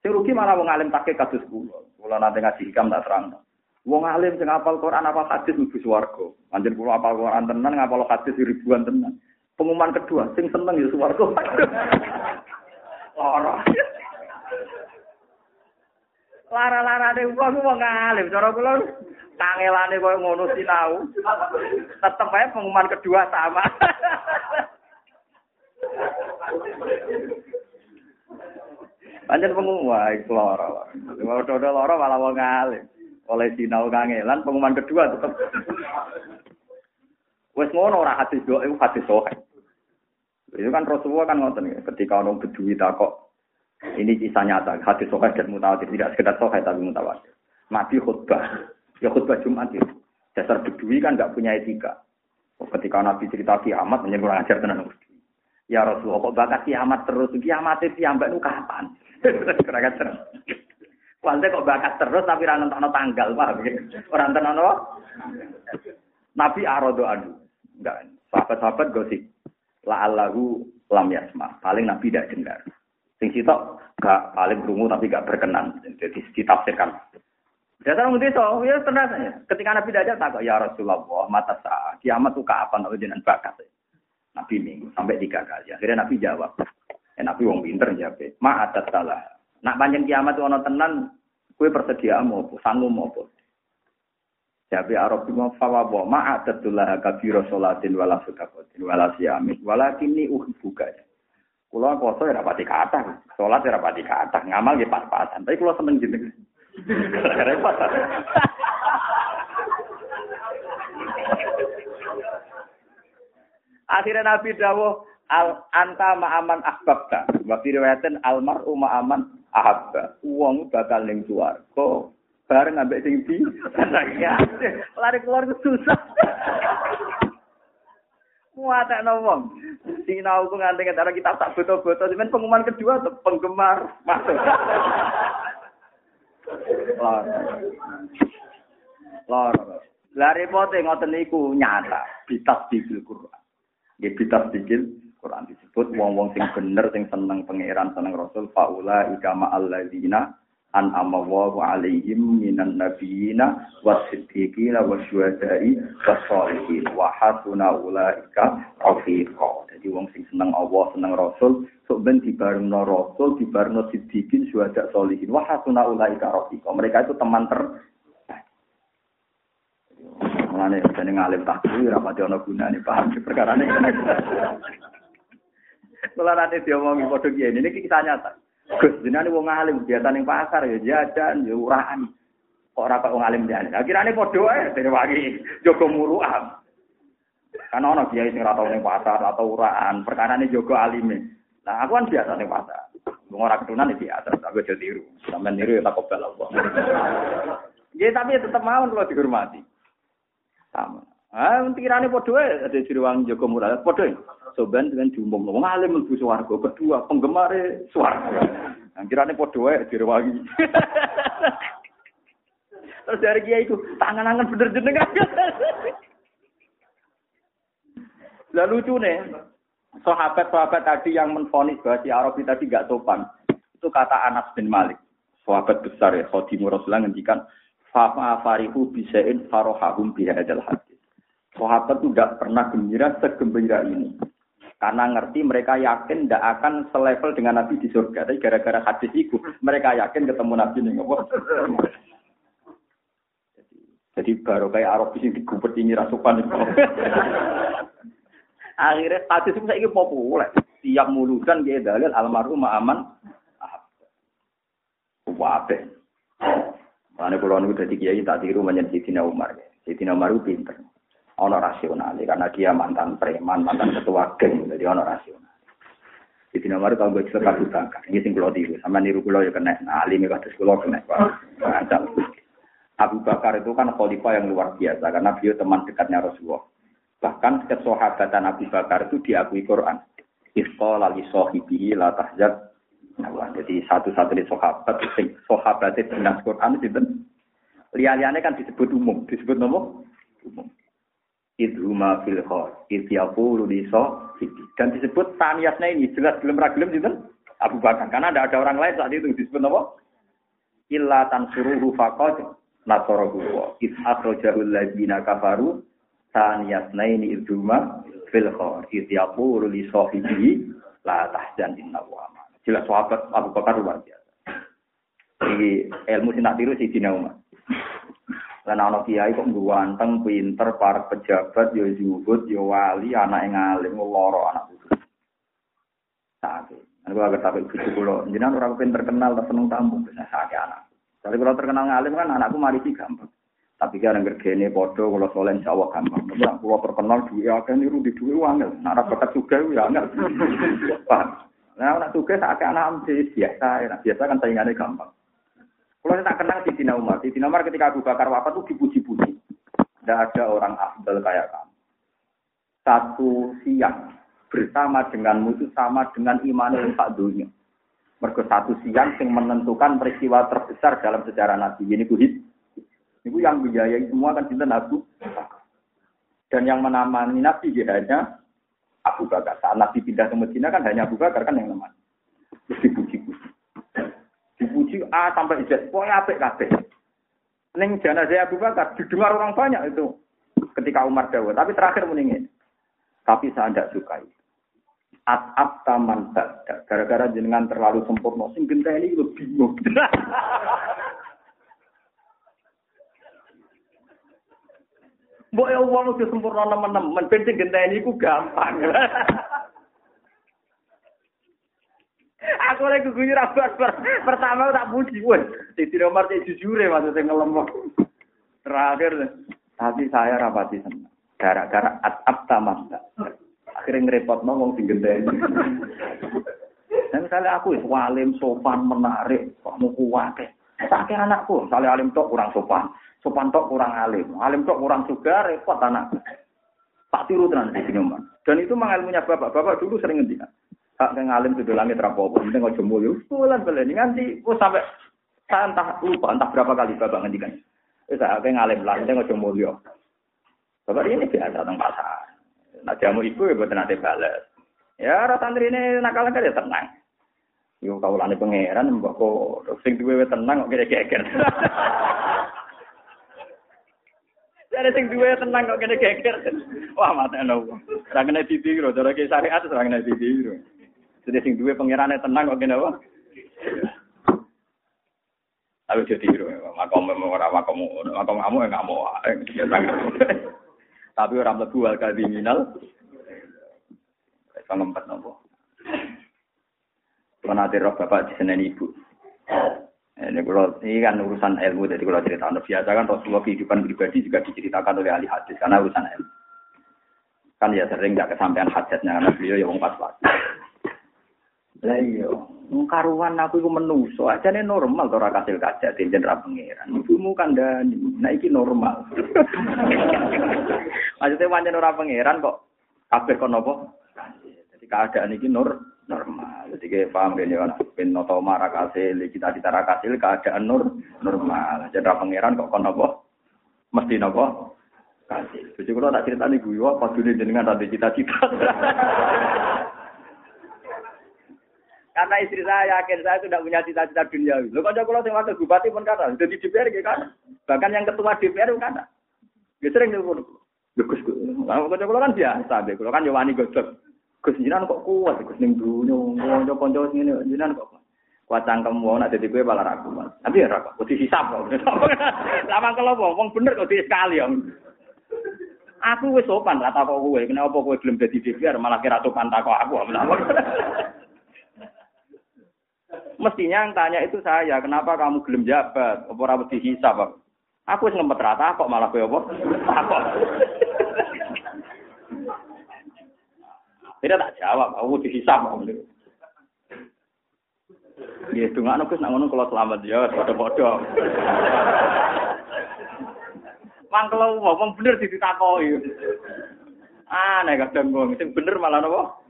Sing rugi malah wong alim pakai kasus kula. Kula nanti ngaji hikam tak terang. Wong alim sing apal Quran apa hadis mlebu swarga. Anjen kula apal Quran tenan ngapal hadis ribuan tenan. Pengumuman kedua sing seneng ya swarga. [LAUGHS] Lara. Lara-larane wong wong alim cara kula kangelane koyo ngono sinau. Tetep ae pengumuman kedua sama. Panjen pengumuman wah lara. Lara lara malah wong alim oleh sinau kangelan pengumuman kedua tetap wes ngono ora hadis doa itu hadis sohe itu kan Rasulullah kan ngoten ketika orang bedui takok Ini kisah nyata, hadis sokai dan mutawatir, tidak sekedar sokai tapi mutawatir. Nabi khutbah, ya khutbah Jumat itu. Dasar bedui kan nggak punya etika. Ketika Nabi cerita kiamat, menjadi kurang ajar tenan Ya Rasulullah, kok bakat kiamat terus? Kiamat itu kiamat itu kapan? [LAUGHS] Kurang ajar. Kualnya kok bakat terus tapi orang nonton tanggal, paham ya? Orang nonton Nabi arodo adu. Enggak, sahabat-sahabat gosip. La'allahu lam yasma. Paling Nabi tidak dengar. Sing sitok gak paling berungu tapi gak berkenan. Jadi ditafsirkan. Dasar mesti so, ya ternyata ketika Nabi tidak takut ya Rasulullah mata sah kiamat tuh kapan atau jenengan bakat. Nabi minggu sampai tiga kali. Akhirnya Nabi jawab. Ya, Nabi wong pinter jawab. Ma adat salah. Nak panjang kiamat ono tenan, kue persedia mau apa, sanggup mau apa. Jabi Arab bima fawawa ma adatullah kabiro sholatin wala sudakotin wala siamin walakin ini buka. Kulo poso ya rapati kata, sholat ya rapati kata, ngamal ya pas-pasan. Tapi kulo seneng jeneng. Repot. Akhirnya Nabi dawuh al anta ma'aman ahbabta. Wa fi riwayatin al mar'u ma'aman ahabba. Wong bakal ning swarga bareng ambek sing di lari keluar ke susah muatak wong. Sinau ku nganti antara kita tak foto-foto cuman pengumuman kedua tuh penggemar. Masuk. Lor. Lor. Lari pote ngoten niku nyata. Bitas di Quran. Nggih bitas dikil Quran disebut wong-wong sing bener sing seneng pangeran seneng Rasul faula ika alladzina an amawahu alaihim minan nabiyina wasiddiqina wasyuhada'i wasolihin wa hasuna ulaika rafiqa. Jadi wong sing seneng Allah seneng Rasul sok ben dibarengno Rasul dibarengno siddiqin syuhada solihin wa hasuna ulaika rafiqa. Mereka itu teman ter Mulane jane ngalim takdir ora pati ana gunane paham. Kula nanti diomongi padha kiye ini kisah nyata. Gus jenenge wong alim biasa ning pasar ya jajan ya uraan. Kok ora kok alim jajan. Akhirane padha ae dene wangi jaga muruan. Kan ana kiai sing ora pasar atau uraan, perkarane jaga alime. Nah, aku kan biasa ning pasar. Wong ora ketunan iki biasa, aku aja tiru. Sampe niru ya kobel Allah. Ya tapi tetep mau kalau dihormati. Sama. Ah, pikirane padha ae. Ada wangi jaga muruan. Padha soban dengan diumum. Wong alim mlebu swarga. Kedua penggemar swarga. Nah kirane padha wae direwangi [LAUGHS] terus dari kiai itu tangan-tangan bener jenengan. [LAUGHS] Lah lucu nih sahabat-sahabat tadi yang menfonis bahwa si Arabi tadi gak sopan. Itu kata Anas bin Malik. Sahabat besar ya Khadimur Rasulullah ngendikan fa farihu bisain farohahum bihadal hadis sahabat itu tidak pernah gembira segembira ini karena ngerti mereka yakin tidak akan selevel dengan Nabi di surga. Tapi gara-gara hadis itu, mereka yakin ketemu Nabi nih. Jadi baru kayak Arab di sini digubet ini rasukan itu. Akhirnya hadis itu saya populer. Tiap mulutan dia dalil almarhum aman. Wabe. Mana kalau nunggu dari kiai tak tiru Sidina Umar. Sidina Umar itu pinter ono rasional karena dia mantan preman, mantan ketua geng, jadi ono rasional. Di sini nomor tahu gue cerita Abu ini sing kulo tiru, sama niru kulo ya kena, nah alim ya kados kulo kena, macam. Abu Bakar itu kan khalifah yang luar biasa karena beliau teman dekatnya Rasulullah. Bahkan kesahabatan Abu Bakar itu diakui Quran. Isqa lali sohibihi la tahjad. Nah, jadi satu-satunya sahabat, sahabatnya dinas Quran itu liane kan disebut umum, disebut nomor umum idhuma fil khor idyaqulu li dan disebut taniyatnya ini. Jelas gelem ra gelem gitu Abu Bakar. Karena ada ada orang lain saat itu disebut apa? Illa tansuruhu faqad nasarahu wa. Id akhrajahu alladziina kafaru taniyatnaini idhuma fil khor idyaqulu li sahibihi la tahzan inna wa jelas sahabat Abu Bakar luar biasa. Ini ilmu sinak tiru si Dina lan ana kiai kok ganteng, pinter, para pejabat, yo zuhud, yo wali, anak yang alim, loro anak itu. Sakit. Aku agak takut bujuk kulo. Jenengan orang pinter kenal, tak seneng tamu, bisa sakit anak. Tapi kalau terkenal ngalim kan anakku mari sih gampang. Tapi kan ngergene podo kalau soalnya insya Allah gampang. Tapi kalau terkenal duit akan niru di duit uang Nara bakat juga ya angel. [LAUGHS] Paham? Nah, anak tugas tak anak biasa, nah, biasa kan saingannya gampang. Kalau saya tak kenal di Tina Umar, di Tina Umar ketika Abu Bakar wafat itu dipuji-puji. Tidak ada orang afdal kayak kamu. Satu siang bersama denganmu itu sama dengan iman yang tak dunia. Mergo satu siang yang menentukan peristiwa terbesar dalam sejarah Nabi. Ini kuhid. Itu yang biayai semua kan cinta Abu Dan yang menamani Nabi ya hanya Abu Bakar. Saat Nabi pindah ke Medina kan hanya Abu Bakar kan yang namanya. Terus dipuji-puji. Dipuji A sampai Z. Pokoknya apik kabeh. Neng jenazah Abu Bakar didengar orang banyak itu ketika Umar Dawa. Tapi terakhir meningin. Tapi saya tidak sukai. At-at taman Gara-gara jenengan terlalu sempurna. Sing ini lebih bingung. [LAUGHS] Mbok ya wong sempurna nemen-nemen, ben sing genteni iku gampang. [LAUGHS] Aku lagi guyu ra Pertama tak puji, wes. Siti nomor cek jujure maksudnya ngelem. Terakhir, tapi saya rapati senang. Gara-gara at-at taman Akhirnya ngerepot ngomong sing genteni. Dan misalnya aku walim, sopan, menarik, mau kuat. Tak anakku, misalnya alim tok kurang sopan. Sopan tok kurang alim, alim tok kurang juga repot anak. Tak tiru tenan di Dan itu memang bapak. Bapak dulu sering ngendikan. Tak yang alim itu langit rapopo, penting nggak jemul. Bulan bulan ini nanti, oh sampai saya entah lupa, entah berapa kali bapak ngendikan. Itu saya yang alim lah, penting jemul yo. Bapak ini biasa tentang pasar. Nah jamu ibu ya buat nanti balas. Ya rata ini nakal nakal ya tenang. Yo lani pangeran mbok kok sing duwe tenang kok kira geger. Jadi sing duwe tenang kok kene geger. Wah, mate ono. Ora kena ditiru, cara ki syariat ora kena. Jadi sing duwe pangerane tenang kok kene apa? Aku jadi tiru, makom ora makom makom kamu enggak mau. Tapi orang mlebu al kriminal. Pangempet nopo. Kalau roh bapak di sana ibu. Ini kalau ini kan urusan ilmu, jadi kalau cerita biasa kan Rasulullah kehidupan pribadi juga diceritakan oleh ahli hadis karena urusan ilmu. Kan ya sering nggak kesampaian hajatnya karena beliau ya pas pas. Lah iya, karuan aku itu menuso aja nih normal tora kasil kaca tinjen ra pangeran. Ibumu kan dan nah iki normal. [LAUGHS] Maksudnya wajan ora pangeran kok kabeh kok nopo? Jadi keadaan iki nur normal. Jadi kayak paham kan ya, ben noto marah kasil, kita cita kasil keadaan nur normal. Jadi pangeran kok kon apa? Mesti nopo? Kasil. Jadi kalau tak cerita nih gue, apa dulu dengan tadi cita-cita. [LAUGHS] Karena istri saya yakin saya sudah punya cita-cita dunia. Lo kalau kalau saya wakil bupati pun kata, sudah di DPR gitu kan. Bahkan yang ketua DPR pun kata. Dia sering nih, Gus, kalau kalau kan biasa, kalau kan Yowani gosok. Gus jinan kok kuat Gus ning dunya kanca-kanca ngene jinan kok kuat cangkem wong nek dadi kowe malah ra kuat. Tapi ya ra kok kudu hisab kok. [LAUGHS] Lama kalau wong bener kok sekali ya. Aku wis sopan ra takok kowe, kenapa kowe gelem dadi DPR malah kira sopan takok aku. Mestinya yang tanya itu saya, kenapa kamu gelem jabat? Apa ora wedi hisab? Aku wis ngempet rata kok malah kowe apa? Tidak tak jawab, aku dihisap. Ya, itu nggak nukis, ngono kalau selamat ya. Mang kalau ngomong bener di ditakoi. Aneh kadang gue, itu bener malah nopo.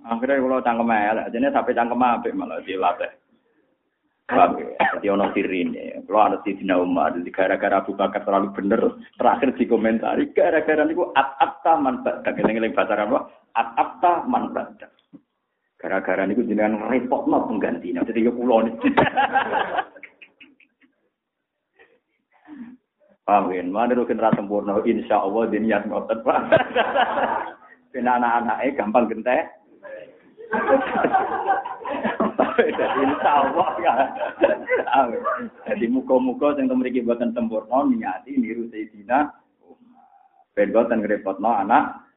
Akhirnya kalau cangkem elek, jadi sampai cangkem apik malah dilatih. Jadi ono sirine. Kalau ada di Dina Umar, gara-gara Abu Bakar terlalu bener, terakhir dikomentari, gara-gara niku at-apta man badak. Ngeling-ngeling bahasa apa? At-apta man. Gara-gara niku jenengan repot no penggantinya. Jadi [LAUGHS] ya pulau nih. Amin. Mana rukin rasa sempurna, insya Allah diniat ngotot pak. [LAUGHS] Kena anak-anaknya gampang gentek. Insya Allah ya. Jadi muka-muka yang memiliki buatan sempurna niati niru Sayyidina. Ben boten ngrepotno anak